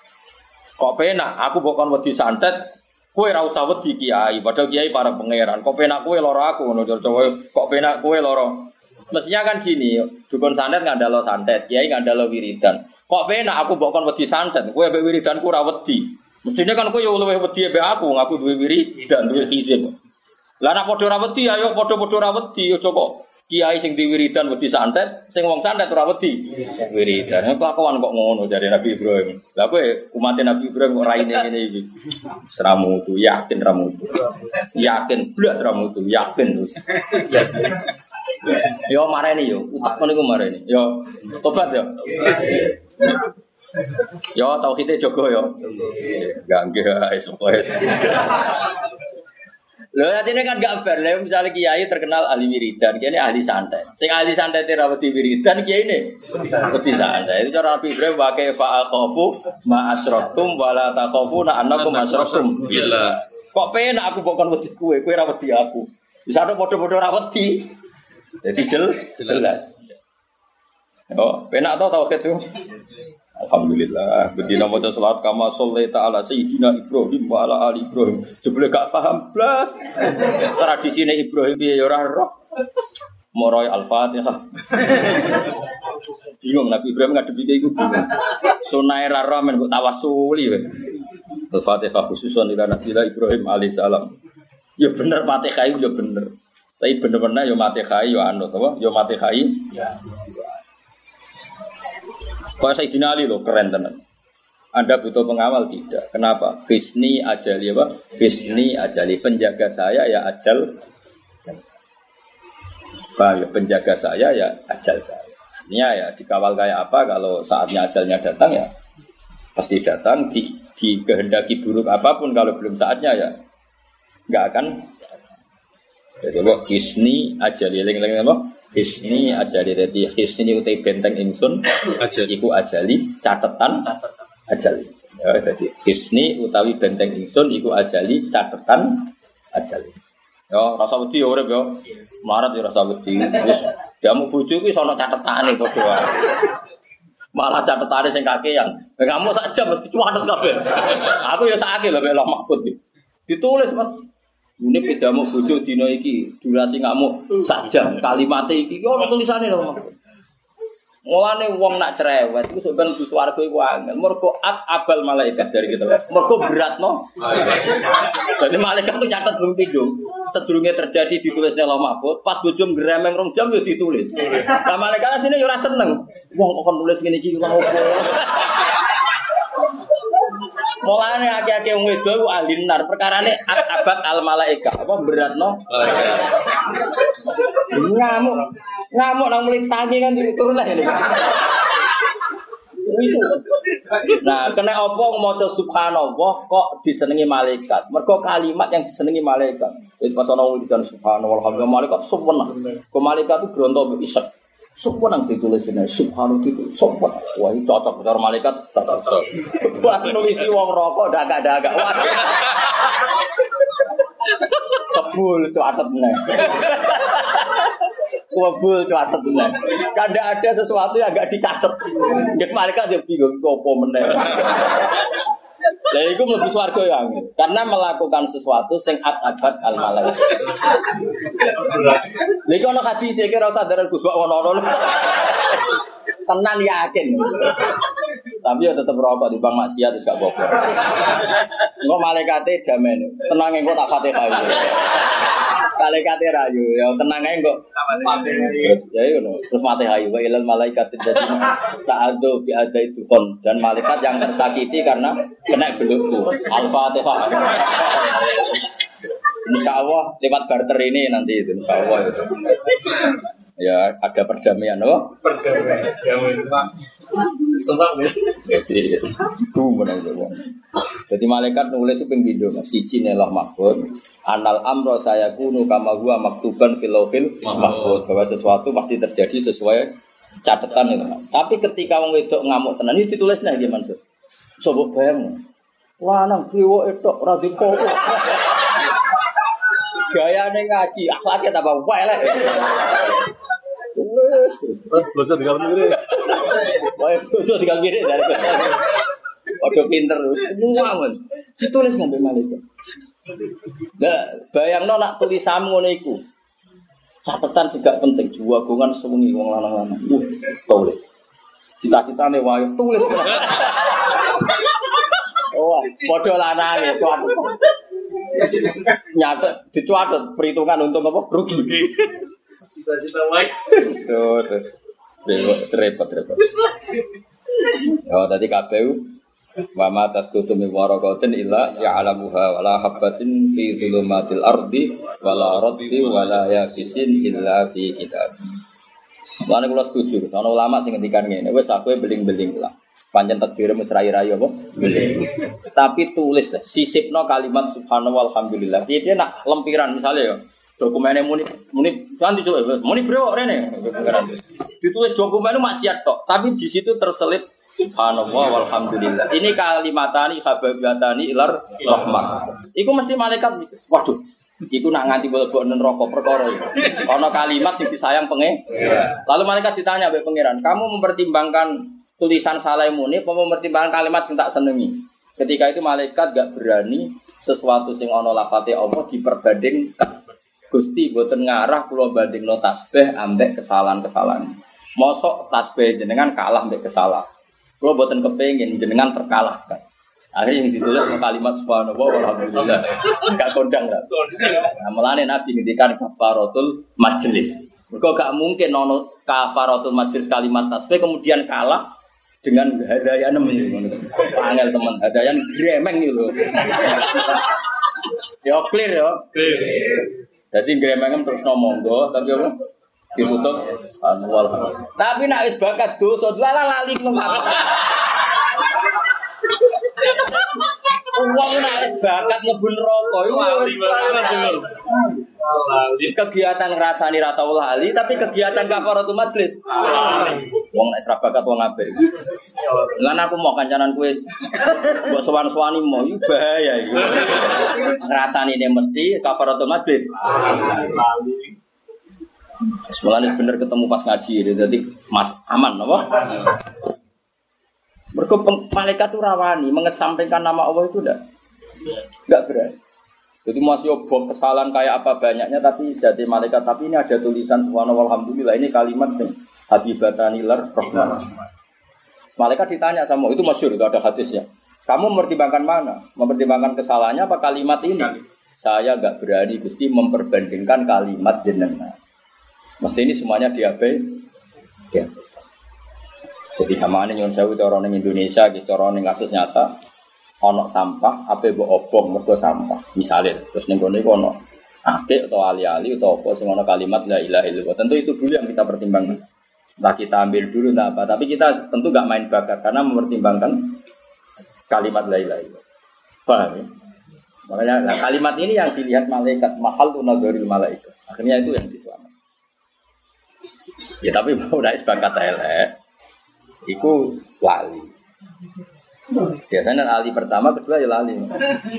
Kok penak aku bukan wedi santet Kue ra usah wedi kiai, padahal kiai para pangeran. Kok penak kue loro aku ngono coba kok penak kue loro. Mestinya kan gini, dukun santet ngandalo santet, kiai ngandalo wiridan. Kok penak aku mbok kon wedi santet, kowe mbek wiridanku ra wedi. Mestinya kan kowe yo luwih wedi mbek aku, aku duwe wiridan, duwe hizib. Lah nek padha ra ayo padha-padha ra wedi aja kok kiai sing diwiridan wedi santet, sing wong santet ora wedi wiridan. Kok aku kok ngono jare Nabi Ibrahim. Lah kowe umat Nabi Ibrahim kok raine ngene iki. Seramu tu yakin ramu tu. Yakin blas ramu tu, yakin terus. Yo mareni yo, utak niku mareni. Yo tobat yo. Yo tauhide jogo yo. Enggak wis wis. Lho ini kan gak fair. Lah misalnya kiai terkenal ahli wiridan, kiai ini ahli santai. Sing ahli santai terawati wiridan kiai ini seperti santai. Itu cara Nabi Ibrahim pakai fa'al khofu ma asrokum wa la takhafuna annakum. Bila Kok penak aku bukan wedi kue, kue ra wedi aku. Bisa ada podo-podo ra wedi. Jadi jel, jelas. Oh, penak tau tau itu. Alhamdulillah. Bedina maca salat kama shollaita ala sayyidina Ibrahim wa ala ali Ibrahim. Jebule gak paham blas. Tradisine Ibrahim piye ya ora roh. Al-Fatihah. bingung Nabi Ibrahim ngadepi iku bingung. Sunai ra roh men. Al-Fatihah khususon ila Nabi Ibrahim alaihissalam. Ya bener itu ya bener. Tapi bener-bener ya Fatihah ya anut apa? Ya Fatihah. Ya. Kalau Sayyidina Ali loh keren tenan. Anda butuh pengawal tidak? Kenapa? Hisni ajali apa? Hisni ajali penjaga saya ya ajal. Bah, ya penjaga saya ya ajal saya. Artinya ya dikawal kayak apa kalau saatnya ajalnya datang ya pasti datang di, di kehendaki buruk apa pun kalau belum saatnya ya nggak akan jadi apa hisni ajali eling-eling apa hisni ajali jadi hisni utai benteng insun. Ajali. iku ajali catatan. Ajali. Ya jadi hisni utawi benteng insun iku ajali catatan ajali. Ya rasa wedi ya urip ya. Marat ya rasa wedi. Wis jamu bojo iki sono catetane padha wae. Malah catetane sing kakean. Kamu sak jam mesti cuatet kabeh. Aku ya sakake lho mek Mahfud ditulis Mas ini pejamu bojo dino iki durasi ngamuk sak jam kalimat iki ono tulisane Mahfud Mulane wong nak cerewet iku sampeyan mlebu swarga iku angel. Mergo at abal malaikat dari kita. Mergo beratno. Jadi malaikat tuh nyatet bung pindho. Sedurunge terjadi ditulis ning Allah Mahfud, pas bojo ngremeng rong jam yo ditulis. Lah malaikat sini yo ora seneng. Wong kok nulis ngene iki lha? Mulane akeh-akeh wong wedo iku ahli nar. Perkarane abad al malaika. Apa beratno? Ngamuk. Ngamuk nang mulai tangi kan turun lah ini. Nah, kena apa maca subhanallah kok disenengi malaikat? Mergo kalimat yang disenengi malaikat. Itu pas ana wiridan subhanallah malaikat suwenang. Kok malaikat itu gronto mbek isek. Suwenang ditulis ini subhanallah itu suwenang. Wah, ini cocok cara malaikat cocok. Buat nulis wong rokok dagak-dagak. Kebul cuatet meneh. Kebul cuatet meneh. Kada ada sesuatu yang agak dicatet. Nggih malaikat dia bingung iku apa meneh. Lah iku mlebu swarga ya. Karena melakukan sesuatu sing abad al malaikat. Lha iku ana hadis iki ora sadar Gus ono-ono. Tenan yakin. Tapi ya tetep rokok di bang maksiat wis gak apa-apa. Engko malaikate damen. Tenang engko tak Fatihah. Malaikate rayu, ya tenang engko. Terus ya ngono. Terus Fatihah wa ilal malaikat jadi ta'adzu bi adai tuhon dan malaikat yang tersakiti karena kena belukku. Al-Fatihah. Insya Allah lewat barter ini nanti itu Insya Allah itu ya ada perdamaian oh Senang ya. jadi itu itu Jadi malaikat nulis itu ping pindho Mas. Siji nelah mahfud. Anal amro saya kunu kama huwa maktuban fil lauhil mahfud. Bahwa sesuatu pasti terjadi sesuai catatan itu. Tapi ketika wong wedok ngamuk tenan ini ditulis nah dia Mansur. Coba bayang. Lanang itu ora dipopo. Gayane ngaji, akhlaknya tambah elek. Belajar di kamar ini. Wah, bojo tinggal mirip dari Waduh pinter, men. Ditulis ngambil malaikat. Nah, bayangno nak tulisamu ngono iku. Catatan sih gak penting, jiwa gongan sewengi wong lanang-lanang. Uh, tulis. Cita-citane wae tulis. Oh, padha lanang ya. Nyatet, dicuatut perhitungan untung apa? Rugi. Tuh. Repot, repot. Oh, tadi KPU wa ma tasqutu min waraqatin illa ya'lamuha wa la habatin fi dhulumatil ardi wa la raddi wa la yaqisin illa fi kitab. Lan kula setuju, ana ulama sing ngendikan ngene, wis aku beling-beling lah. Pancen takdir wis rai-rai apa? Beling. Tapi tulis deh, sisipno kalimat subhanallah walhamdulillah. Piye dia nak lempiran misalnya ya. Dokumennya muni muni kan dicoba muni bro rene. Ditulis dokumennya maksiat tok, tapi di situ terselip Subhanallah walhamdulillah. Ini kalimatani hababiatani ilar rahmah. Iku mesti malaikat waduh. Iku nak nganti boleh neraka perkara iki. Ana kalimat sing disayang penge. Lalu malaikat ditanya mbek pangeran, "Kamu mempertimbangkan tulisan salah muni apa mempertimbangkan kalimat sing tak senengi?" Ketika itu malaikat gak berani sesuatu sing ana lafate Allah diperbandingkan. Gusti boten ngarah kula bandingno tasbih ambek kesalahan-kesalahan. Mosok tasbih jenengan kalah ambek kesalahan. Kalau buatan kepengen jenengan terkalahkan. Akhirnya yang ditulis kalimat subhanallah walhamdulillah. Gak kondang lah. Nah, mulane Nabi ngendikan kafaratul majelis. Mereka gak mungkin nono kafaratul majelis kalimat tasbih kemudian kalah dengan hadayan ini. Angel teman hadayan gremeng loh. Ya clear ya. Jadi gremeng terus ngomong tapi apa? ditutup anwal tapi nak wis bakat dosa lala lali kenapa Uang nak bakat mlebu neraka iku wis kegiatan ngrasani ra tau lali tapi kegiatan kafaratul majlis. Wong nek ora bakat wong apik. Lan aku mau kancanan kowe mbok sowan-sowani mau iku bahaya iki ngrasani mesti kafaratul majlis. Semuanya bener ketemu pas ngaji jadi mas aman, apa? Mereka malaikat itu rawani, mengesampingkan nama Allah itu enggak, enggak berani. Jadi masih obok kesalahan kayak apa banyaknya, tapi jadi malaikat. Tapi ini ada tulisan subhanallah alhamdulillah ini kalimat sing hadibatani lar rahman. Malaikat ditanya sama itu masyur itu ada hadisnya. Kamu mempertimbangkan mana? Mempertimbangkan kesalahannya apa kalimat ini? Saya enggak berani Gusti memperbandingkan kalimat jenengan. Mesti ini semuanya diabe, diabe. Jadi kamane nyon sewu cara ning Indonesia gitu cara kasus nyata ono sampah apa mbok obong sampah. Misalnya terus ning kono iku akeh atau ali-ali atau apa ono kalimat la ilaha illallah. Tentu itu dulu yang kita pertimbangkan. Nah kita ambil dulu nah apa, tapi kita tentu gak main bakar karena mempertimbangkan kalimat la ilaha illallah. Paham ya? Makanya nah, kalimat ini yang dilihat malaikat mahal tunagoril malaikat. Akhirnya itu yang diselamat. Ya tapi mau udah sebakat elek, itu lali. Biasanya lali pertama, kedua ya lali.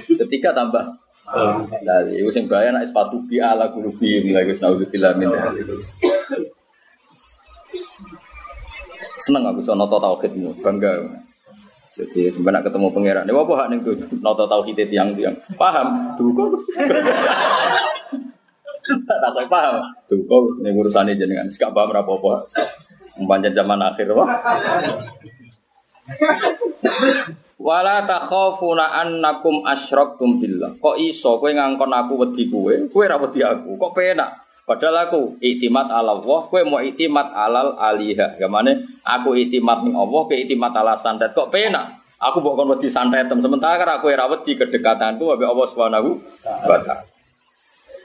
Ketika tambah lali. Itu yang bahaya nak sepatu bi ala kulubi lagi naudzubillah min Seneng aku so noto tauhidmu, bangga. Jadi sebenarnya ketemu pangeran, ini apa hak nih tuh noto tauhid tiang-tiang, paham? Tuh kok. Tak tahu paham. Tuh kok ini urusannya jenengan. Gak paham apa. Panjang zaman akhir wah. Wala takhafuna annakum asyraktum billah. Kok iso kowe ngangkon aku wedi kowe? Kowe ora wedi aku. Kok penak? Padahal aku itimat ala Allah, kowe mau itimat alal aliha. Gamane aku itimat ning Allah, kowe itimat ala santet. Kok penak? Aku bukan wedi santetem sementara aku ora wedi kedekatanku ambek Allah Subhanahu wa taala.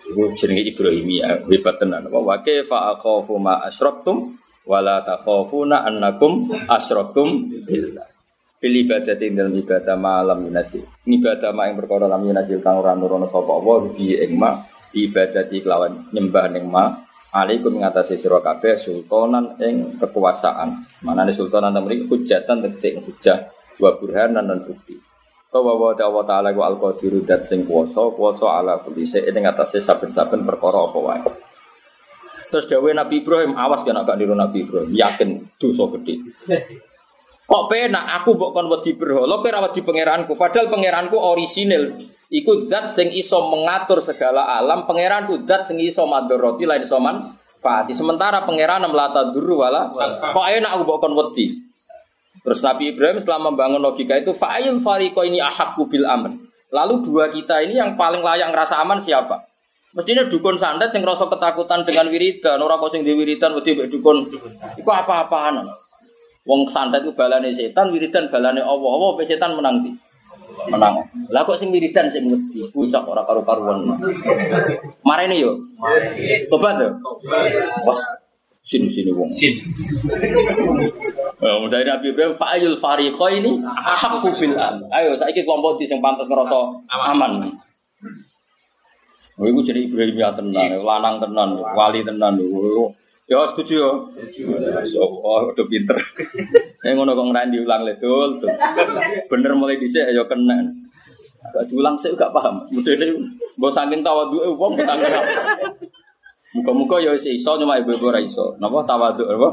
Iku jenenge Ibrahimiyah, hebat tenan. Wa kaifa akhafu ma asyraktum wala takhafuna annakum asyraktum billah. fil ibadah ing dalam ibadah malam yunasi ibadah ma ing perkara lam yunasi kang ora nurono sapa apa bi ing ma ibadah di kelawan nyembah ning ma alaikum ngatasi sira kabeh sultanan ing kekuasaan. Manane sultanan temri hujatan tegese hujah wa burhanan dan bukti. Tawa wa ta'ala ta'ala wa al-qadiru dat sing kuwasa kuwasa ala shay'in ing atase saben-saben perkara apa wae Terus dawe Nabi Ibrahim, awas kan agak niru Nabi Ibrahim, yakin dosa gede. Kok penak aku mbok kon wedi berhala kowe ora wedi pangeranku, padahal pangeranku orisinil. Iku zat sing iso mengatur segala alam, pangeranku zat sing iso madharati lain iso manfaati. Sementara pangeran melata duru wala kok enak aku mbok kon wedi. Terus Nabi Ibrahim setelah membangun logika itu fa'il fariqo ini ahakku bil aman. Lalu dua kita ini yang paling layak ngerasa aman siapa? Mestinya dukun sandat yang ngerasa ketakutan dengan wiridan, orang kok sing di wiridan wedi mbek dukun. Iku apa-apaan. Wong sandat itu balane setan, wiridan balane Allah. Allah pe setan menang di. Menang. Lah kok sing wiridan sing wedi, bocah ora karu-karuan. Marene yo. Tobat yo. Bos sini sini wong. Oh, dari Nabi Ibrahim fa'ayul fariqo ini ahakku bil am. Ayo saiki kelompok di sing pantas ngerasa aman. Oh, iku jadi Ibrahim ya tenan, lanang tenan, wali tenan. Oh, Ya setuju ya. So, oh, udah pinter. Yang ngono kok ngrandi ulang le dul. Bener mulai dhisik ya kena. Agak diulang sih gak paham. Mudene mbok saking tawadhuke wong saking Muka-muka ya wis iso cuma ibu-ibu ora iso. Napa tawadhu apa?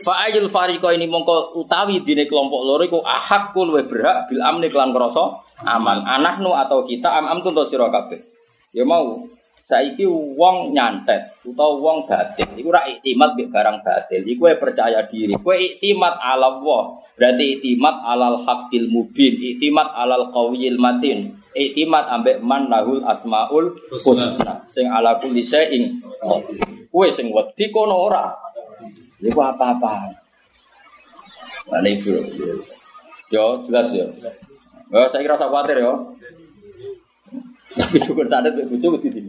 Fa'ayul fariqo ini mongko utawi dine kelompok loro iku ahakul luwih berhak bil amni kelan krasa aman. Anahnu atau kita am am tuntu sira kabeh. Ya mau. Saiki wong nyantet utawa wong batil. Iku ora iktimat mbek barang batil. Iku percaya diri. Kowe iktimat ala Allah. Berarti iktimat alal haqqil mubin. Iktimat alal qawiyil matin. Iktimat ambek man lahul asmaul husna. Sing ala kulli syai'in kowe sing wedi kono ora iku apa-apa Nah, ini bro. Yo, jelas ya. Ya, saya kira usah khawatir ya. Tapi dukun sandet mbek bojo wedi di.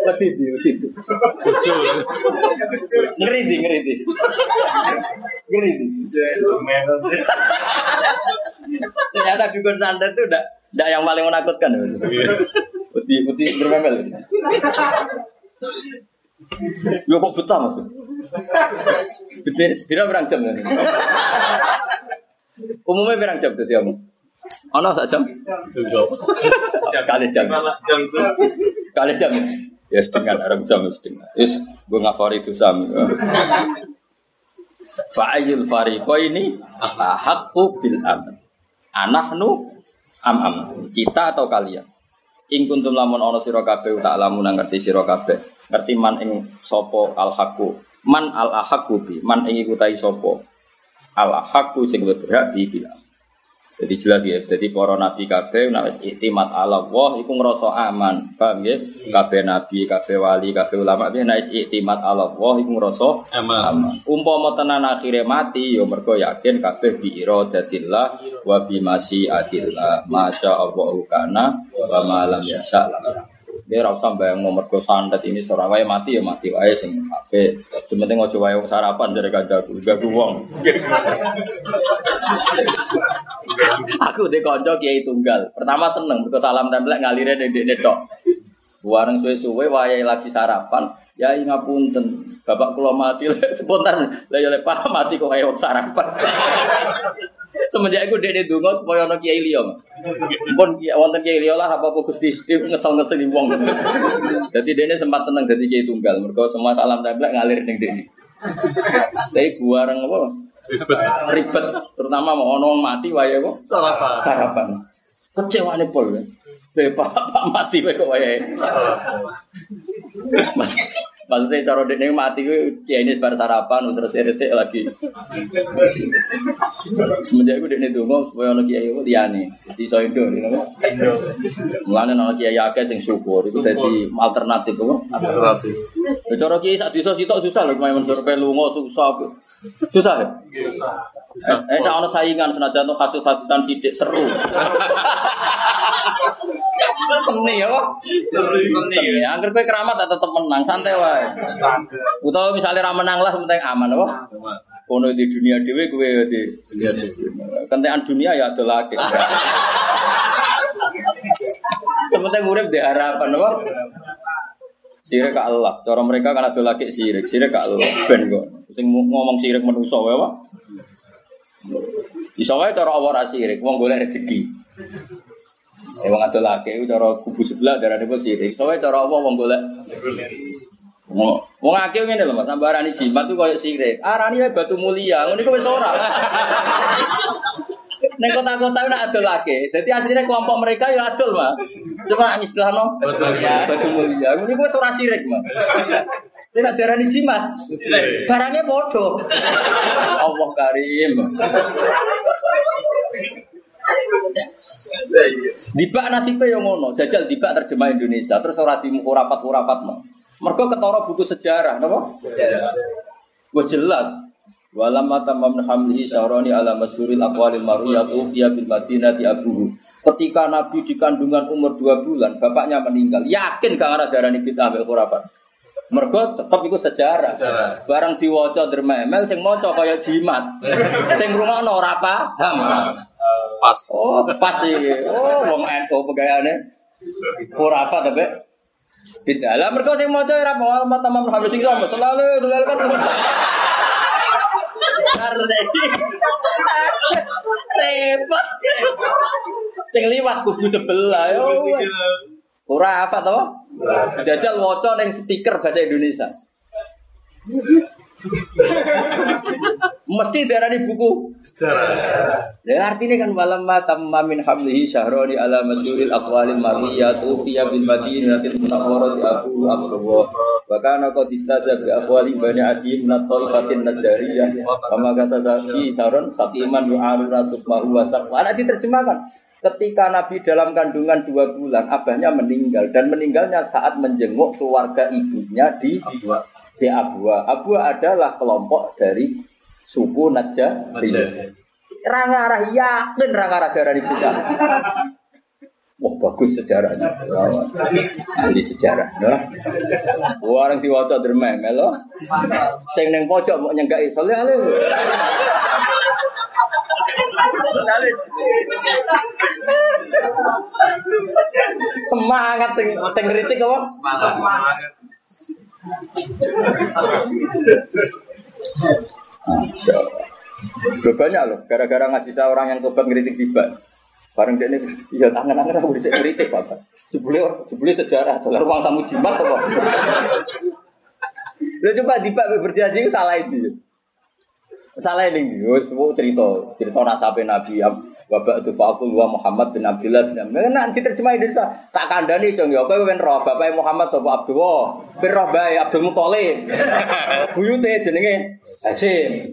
Wedi di, wedi di. Bojo. Ngeri di, ngeri di. Ngeri di. Ternyata dukun sandet itu udah ndak yang paling menakutkan. Wedi, wedi bermemel. Yo kok betah mas? Betul, setidaknya berang jam kan? Umumnya berang jam tuh kamu? Ono sak jam? Kali jam. Kali jam. Ya setengah orang jam setengah. Yes, gue ngafari itu sami. Fa'ayul fariqo ini ahakku bil aman. Anahnu am am. Kita atau kalian? Ing kuntum lamun ono sira kabeh tak lamun ngerti sira kabeh. Ngerti man ing sapa al haqqu. Man al ahaqu bi. Man ing iku tai sapa. Al ahaqu sing berhak bi bil aman. Jadi jelas ya, jadi para nabi kabeh nek wis iktimat ala Allah iku ngrasa aman. Paham ya? Kabeh nabi, kabeh wali, kabeh ulama piye nek wis iktimat ala Allah iku ngrasa Aman. aman. Umpama tenan akhire mati ya mergo yakin kabeh bi iradatillah wa bi masyiatillah. Masya Allah kana wa ma lam yasha lam. Dia ora usah bayang mergo sandet ini seorang wae mati ya mati wae sing apik. Sementing aja wae sarapan jare kancaku, gak wong. Aku de kanca kiai tunggal. Pertama seneng mergo salam templek ngalire ning dekne tok. Wareng suwe-suwe wayahe lagi sarapan, ya ngapunten. Bapak kula mati spontan. Lah ya Pak mati kok wong sarapan. Semenjak iku dekne donga supaya ana kiai liya. Pun wonten kiai liya lah apa apa Gusti ngesel-ngeseli wong. Dadi dekne sempat seneng dadi kiai tunggal. Mergo semua salam templek ngalir ning dekne. Tapi buareng apa? Ribet terutama mau ono wong mati wae kok Sarapan. sarapan kecewane pol Bapak pak mati wae kok wae Mas maksudnya cara dene mati kuwi kiai ini bar sarapan terus resik lagi semenjak itu dene donga supaya ono kiai ku liyane di iso indo ngono mulane ono kiai akeh sing syukur itu dadi alternatif kok Alternatif. Ya cara kiai sak desa sitok susah lho main mensur lunga susah. Susah ya? Eh, nek ana saingan senajan tuh kasus hasutan sidik seru. Seni ya, Pak. Seni. Angger kowe keramat tak tetep menang, santai wae. Utawa misalnya ra menang lah penting aman apa? kono di dunia dhewe kowe di Dunia dhewe. kentekan dunia ya adolake. Sementing urip di harapan apa? Sirik ke Allah. Cara mereka kan adolake sirik, sirik ke Allah. Ben kok. Sing ngomong sirik manusa wae apa? Iso wae cara Allah ra sirik, wong golek rezeki. Eh wong adolake iku cara kubu sebelah darane pun sirik. Wae cara Allah wong golek Wong akeh ngene lho Mas, tambah arani jimat tuh koyo sirik. Arani wae batu mulia, ngono iku wis ora. Neng kota-kota nak adol lagi. Jadi aslinya kelompok mereka ya adol mah. Cuma istilahno Batu mulia. batu mulia. Iku wis ora sirik mah. Dia nak darani jimat. Barangnya bodoh. Allah Karim. Dibak nasibnya yang ngono, jajal dibak terjemah Indonesia, terus ora di hurafat-hurafat no. Mereka ketara buku sejarah, napa? Wah jelas. Walam mata min hamlihi syaroni ala masyuril aqwalil maruyatu fiya bil madinati abuhu. Ketika Nabi di kandungan umur dua bulan, bapaknya meninggal. Yakin gak ada darah bid'ah mek khurafat. Mergo tetep iku sejarah. Sejarah. Barang diwaca dermemel sing maca kaya jimat. Sing ngrungokno ora paham. Pas. Oh, pas iki. Oh, wong NU pegayane. Khurafat tapi bid'ah. Lah mergo sing maca ora mau alamat tamam habis iki sama selalu selalu kan. Repot. Sing liwat kubu sebelah yo. Khurafat to? Jajal waca ning speaker bahasa Indonesia. Mesti darani buku Sejarah. Ya artinya kan walamma tamma min hamlihi syahroni ala masyuril aqwalil marwiyatu fiya bil madinatil munawwarati abu abdullah wa kana qad istaza bi aqwali bani adi min at-taifatin najariyah wa ma kasasi saron sakiman yu'aru rasukmahu wa saqwa Anak diterjemahkan Ketika Nabi dalam kandungan dua bulan, abahnya meninggal dan meninggalnya saat menjenguk keluarga ibunya di di Abwa. Abwa adalah kelompok dari suku Najjar. Najjar. Rangarah yakin rangarah darah kita. Wah bagus sejarahnya. Ahli sejarah. Orang diwaca dermem melo. Sing ning pojok mau nyenggaki soalnya ale. Semangat sing sing kritik apa? Udah banyak loh, gara-gara ngaji saya orang yang tobat ngeritik tiba. Bareng dia ini, iya tangan-tangan aku bisa ngeritik Bapak. Jebule, jebule sejarah, dalam ruang tamu jimat apa? Lo coba tiba berjanji salah ini. Salah ini, wis semua cerita, cerita nasabe Nabi ya, Bapak itu Fakul wa Muhammad bin Abdullah bin Amr. Nanti terjemah Indonesia, tak kandani cong ya, kowe ben roh Bapak Muhammad sapa Abdullah, ben roh bae Abdul Muthalib. Buyute jenenge Hasim.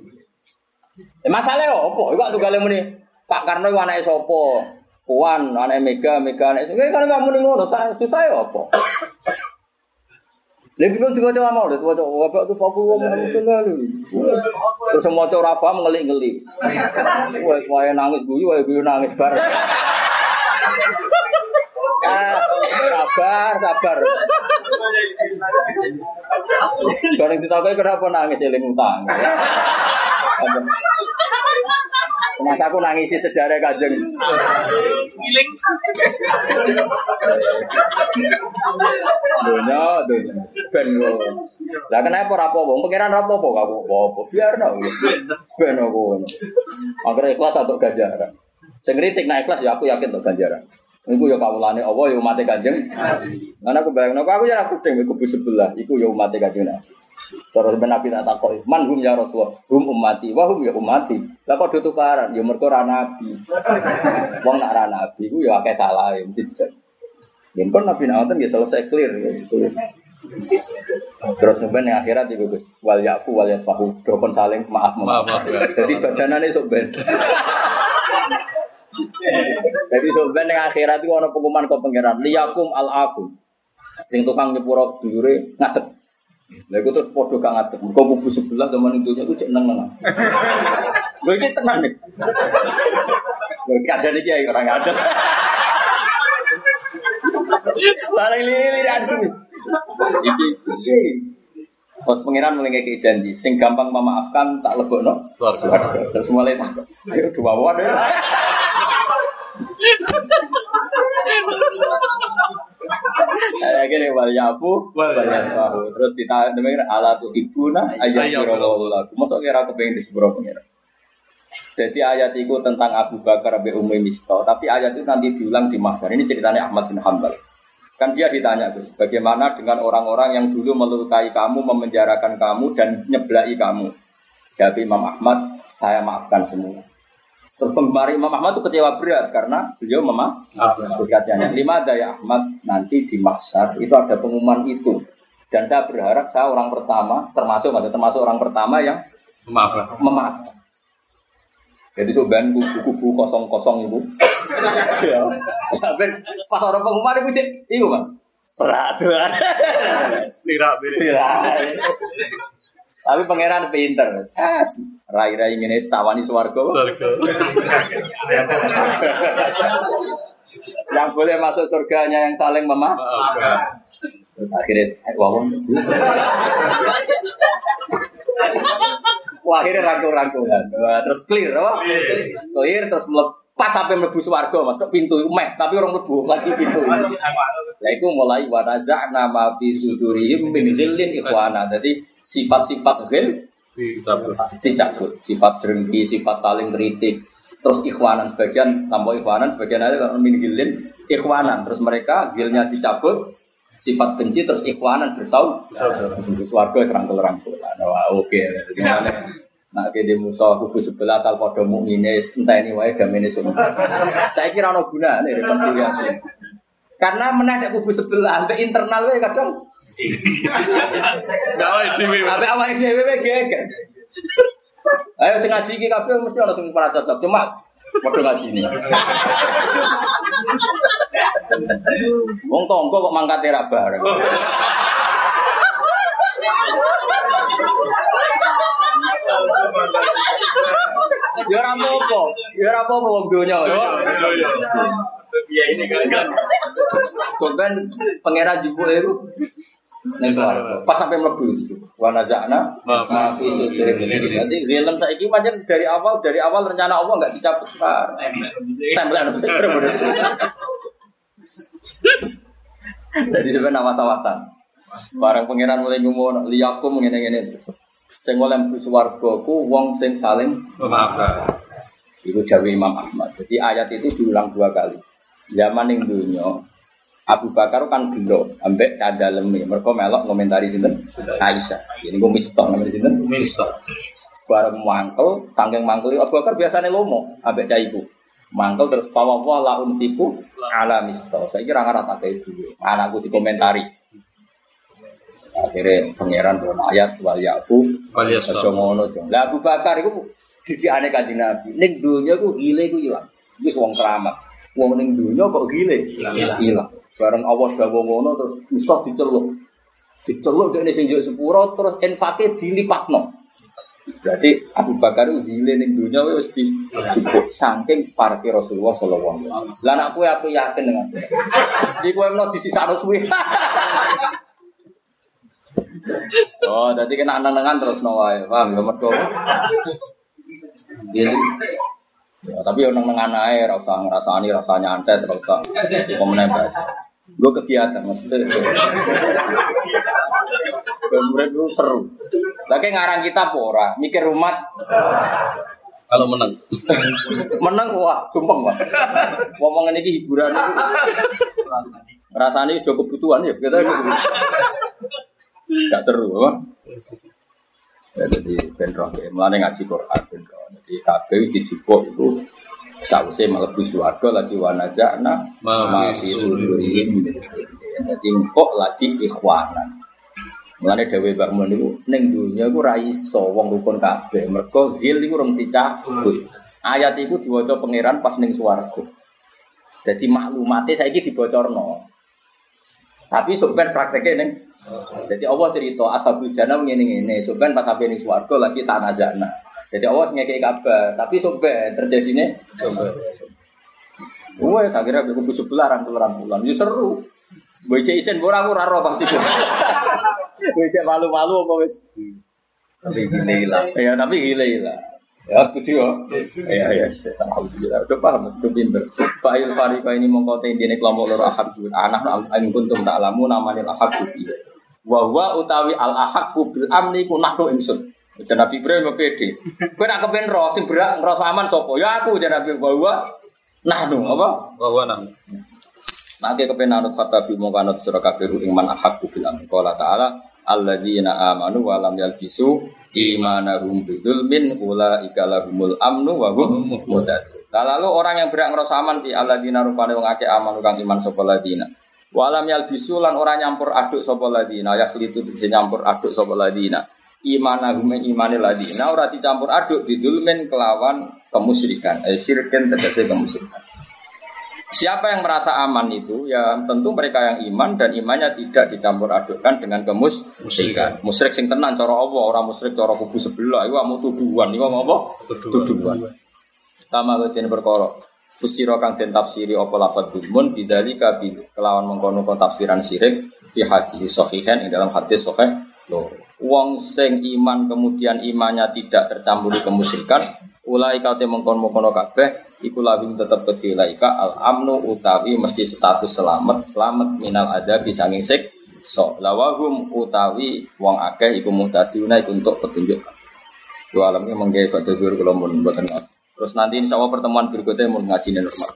Eh masalah opo? Iku tunggale muni Pak Karno anake sapa? Puan, anake Mega, Mega anake. Kowe kan gak muni ngono, sa- susah ya? Lebih dulu juga coba mau, coba wabak tuh fakul wa Muhammad sallallahu Terus semua coba rafa ngelik-ngelik. Wah, semuanya nangis guyu, wah guyu nangis bareng. Sabar, sabar. Bareng ditakoki kenapa nangis eling utang. Mas aku nangisi sejarah kajeng. Dunia, dunia. Ben lo. Lah kenapa rapopo? Pengiran rapopo kamu apa? Biar no. Ben aku. Agar ikhlas atau ganjaran. Sing kritik nah ikhlas ya aku yakin untuk ganjaran. Iku ya kawulane Allah ya umat Kanjeng. Lan aku bayangno aku ya aku deng kubu sebelah iku ya umat Kanjeng Nabi. Terus ben Nabi tak takoki, "Man hum ya Rasulullah?" "Hum ummati." "Wa hum ya ummati." Lah kok do tukaran? Ya mergo ra nabi. Wong nak ra nabi iku ya akeh salah ya mesti dijak. Yen kon Nabi Nawaten ya selesai clear ya clear. Terus sampeyan yang akhirat iku Gus, wal yafu wal yasfahu, do kon saling maaf Maaf, ya. Jadi badanane sok ben. Jadi ben yang akhirat iku ana pengumuman kok pangeran, liyakum al afu. Sing tukang nyepuro dulure ngadeg. Lha iku terus padha gak ngadeg. Mergo kubu sebelah zaman itu iku cek neng-neng. Lho iki tenan nih. Lho iki ada nih kiai orang ada. Ada sini. Iki iki. Pas pangeran mulai ngekei janji, sing gampang memaafkan tak lebokno Suarga. Suarga. Terus mulai tak, ayo dua wadah. Gini wal yafu wal yasfahu. Terus kita dengar ala tu ibuna ayat firallahu lakum. Masa kira disepuro pengiran. Jadi ayat itu tentang Abu Bakar Abi Umi Misto, tapi ayat itu nanti diulang di Mahsyar. Ini ceritanya Ahmad bin Hambal. Kan dia ditanya Gus, bagaimana dengan orang-orang yang dulu melukai kamu, memenjarakan kamu dan nyeblai kamu? Jawab Imam Ahmad, saya maafkan semua. Terus penggemar Imam Ahmad itu kecewa berat karena beliau memaafkan. Berkatnya, lima daya Ahmad nanti di Mahsyar itu ada pengumuman itu. Dan saya berharap saya orang pertama, termasuk maksudnya termasuk orang pertama yang Maaf lah. memaafkan. Jadi sebenarnya kubu-kubu kosong-kosong itu. ya. Pas orang pengumuman itu cek, iya mas. Peraturan. Beda. Tapi pangeran pinter. Eh, rai-rai ini tawani suwargo. Yang boleh masuk surganya yang saling. Maafkan. Terus akhirnya, eh, wawon. Wah, akhirnya rangkul-rangkulan. Terus clear, apa? Clear, terus melepas sampai melebu suarga, mas. Pintu meh, tapi orang melebu lagi pintu. Nah, itu mulai wanaza nama fi sudurihim min ghillin ikhwana. Jadi sifat-sifat ghil Dicabut. Sifat dengki, sifat saling kritik. Terus ikhwanan sebagian, tambah ikhwanan sebagian ada kalau min ikhwanan. Terus mereka ghilnya dicabut, sifat benci terus ikhwanan bersaud Terus warga serangkul rangkul. Wah oke. Gimana? Nak kene musuh kubu sebelah asal padha mukmine enteni wae semua. Saya kira ono gunane rekonsiliasi. Karena menadek kubu sebelah, sampai internal kadang Gak wae dhewe. sampai awake dhewe wae geger. Ayo sing ngaji iki kabeh mesti ono sing para cocok. Cuma padha ngaji ini. Wong tonggo kok mangkat ra bareng. Ya ora apa-apa, ya ora apa-apa wong donya. Iya ini kan kan. Coba pangeran jupuk itu Neng suara. Pas sampai mlebu itu. Wa nazana Ma ma fi fi sudurihim. Jadi film saiki pancen dari awal dari awal rencana Allah enggak dicabut sekarang. Tempelan Jadi sebenarnya awas-awasan. Barang pangeran mulai ngomong liyakum ngene-ngene. Sing oleh mlebu swarga ku wong sing saling Maafkan. Itu Jawa Imam Ahmad. Jadi ayat itu diulang dua kali. Zaman yang dunia, Abu Bakar kan gelo, ambek kadaleme. Mereka melok komentari sinten Aisyah. Ini gue misto namanya sinten. Mister. Bareng mangkel, sangking mangkel Abu Bakar biasanya lomo, ambek caiku. Mangkel terus fawawa la unfiku ala misto. Saya kira nggak rata kayak dulu. Anakku dikomentari. Akhirnya pangeran dalam ayat wal yafu Wal. Lah Abu Bakar iku didikane Kanjeng Nabi. Ning donya ku gile ku ilang. Wis wong keramat. Wong ning donya kok gile? Ilang. Ilang. Bareng Allah dawuh ngono terus mesti diceluk. Diceluk dekne sing njuk sepuro terus infake dilipatno. Berarti Abu Bakar itu gile ning donya wis dijupuk saking parke Rasulullah sallallahu alaihi wasallam. Lah nek kowe aku yakin dengan Iki kowe meno disisakno suwe. Oh, jadi kena nengan terus no wae. Paham ya mergo. Jadi ya, tapi yang nengan ae ora usah ngrasani rasanya ora usah komen baca. Gue kegiatan maksudnya. Murid itu seru. Lagi ngarang kita apa ora? Mikir umat Kalau menang. menang wah, sumpah wah. Ngomongin ini hiburan itu. Rasanya juga kebutuhan ya, kita Gak seru, apa? Ya, jadi benroh ya, mulane ngaji Quran benroh. Jadi kabeh dijupuk itu sausé mlebu swarga lagi wanazana Ma ma fi fi sudurihim min ghillin. Jadi empuk lagi ikhwanan. Mulane dhewe Mbak Mun niku ning donya iku ra iso wong rukun kabeh. Mergo ghil iku rung dicabut. Ayat iku diwaca pangeran pas ning swarga. Jadi maklumatnya saiki dibocorno. Tapi sebenarnya prakteknya neng. Jadi Allah cerita ashabul jannah ngene ngene. Sebenarnya pas sampai ning swarga lagi tanah jana. Jadi Allah ngekei kabar. Tapi sebenarnya terjadinya Coba. Wah, saya kira kubu sebelah rangkul rangkulan. Ya seru. Boy isen ora aku roh pasti. Wis malu-malu apa wis? Tapi gini lah. Ya tapi gile lah. Ya setuju ya. Ya ya alhamdulillah. Udah paham, udah pinter. Fa'il farika ini mengkota intine kelompok loro ahad anak aing kuntum tak lamu namanya ahad Wa wa utawi al ahad bil amni ku nahnu ingsun. Jan Nabi Ibrahim pede. Kowe nak kepen roh sing berak ngrasa aman sapa? Ya aku jan Nabi wa wa nahnu apa? Bahwa nang. Nah, ke kepen anut fatabi mau kanut surah iman ahad bil amni. Ta'ala alladzina amanu wa lam yalbisu imanahum bidzulmin ulaika lahumul amnu wa hum muhtadun. Nah, lalu orang yang berak ngerasa aman di alladzina rupane wong akeh amanu kang iman sapa ladina. Walam yalbisu lan orang nyampur aduk sapa ladina ya khlitu bisa nyampur aduk sapa ladina. Imanahum imane ladina ora dicampur aduk bidzulmin kelawan kemusyrikan. Eh syirkin tegese kemusyrikan. Siapa yang merasa aman itu ya tentu mereka yang iman dan imannya tidak dicampur adukkan dengan kemusyrikan. Musyrik sing tenan cara Allah, orang musyrik cara kubu sebelah iku mau tuduhan, iku mau apa? Tuduhan. Kama ketin perkara. Fusira kang den tafsiri apa lafadz dulmun bidzalika bi kelawan mengkono tafsiran syirik fi hadis sahihan ing dalam hadis sahih. Wong sing iman kemudian imannya tidak tercampuri kemusyrikan, ulai kate mengkono-mengkono kabeh iku lahum tetep kedhi laika al amnu utawi mesti status selamat selamat minal ada bisa ngisik so lawahum utawi wong akeh iku muhtaduna iku untuk petunjuk dua alamnya mengke badhe dhuwur kula mun mboten terus nanti insya Allah pertemuan berikutnya mau ngaji normal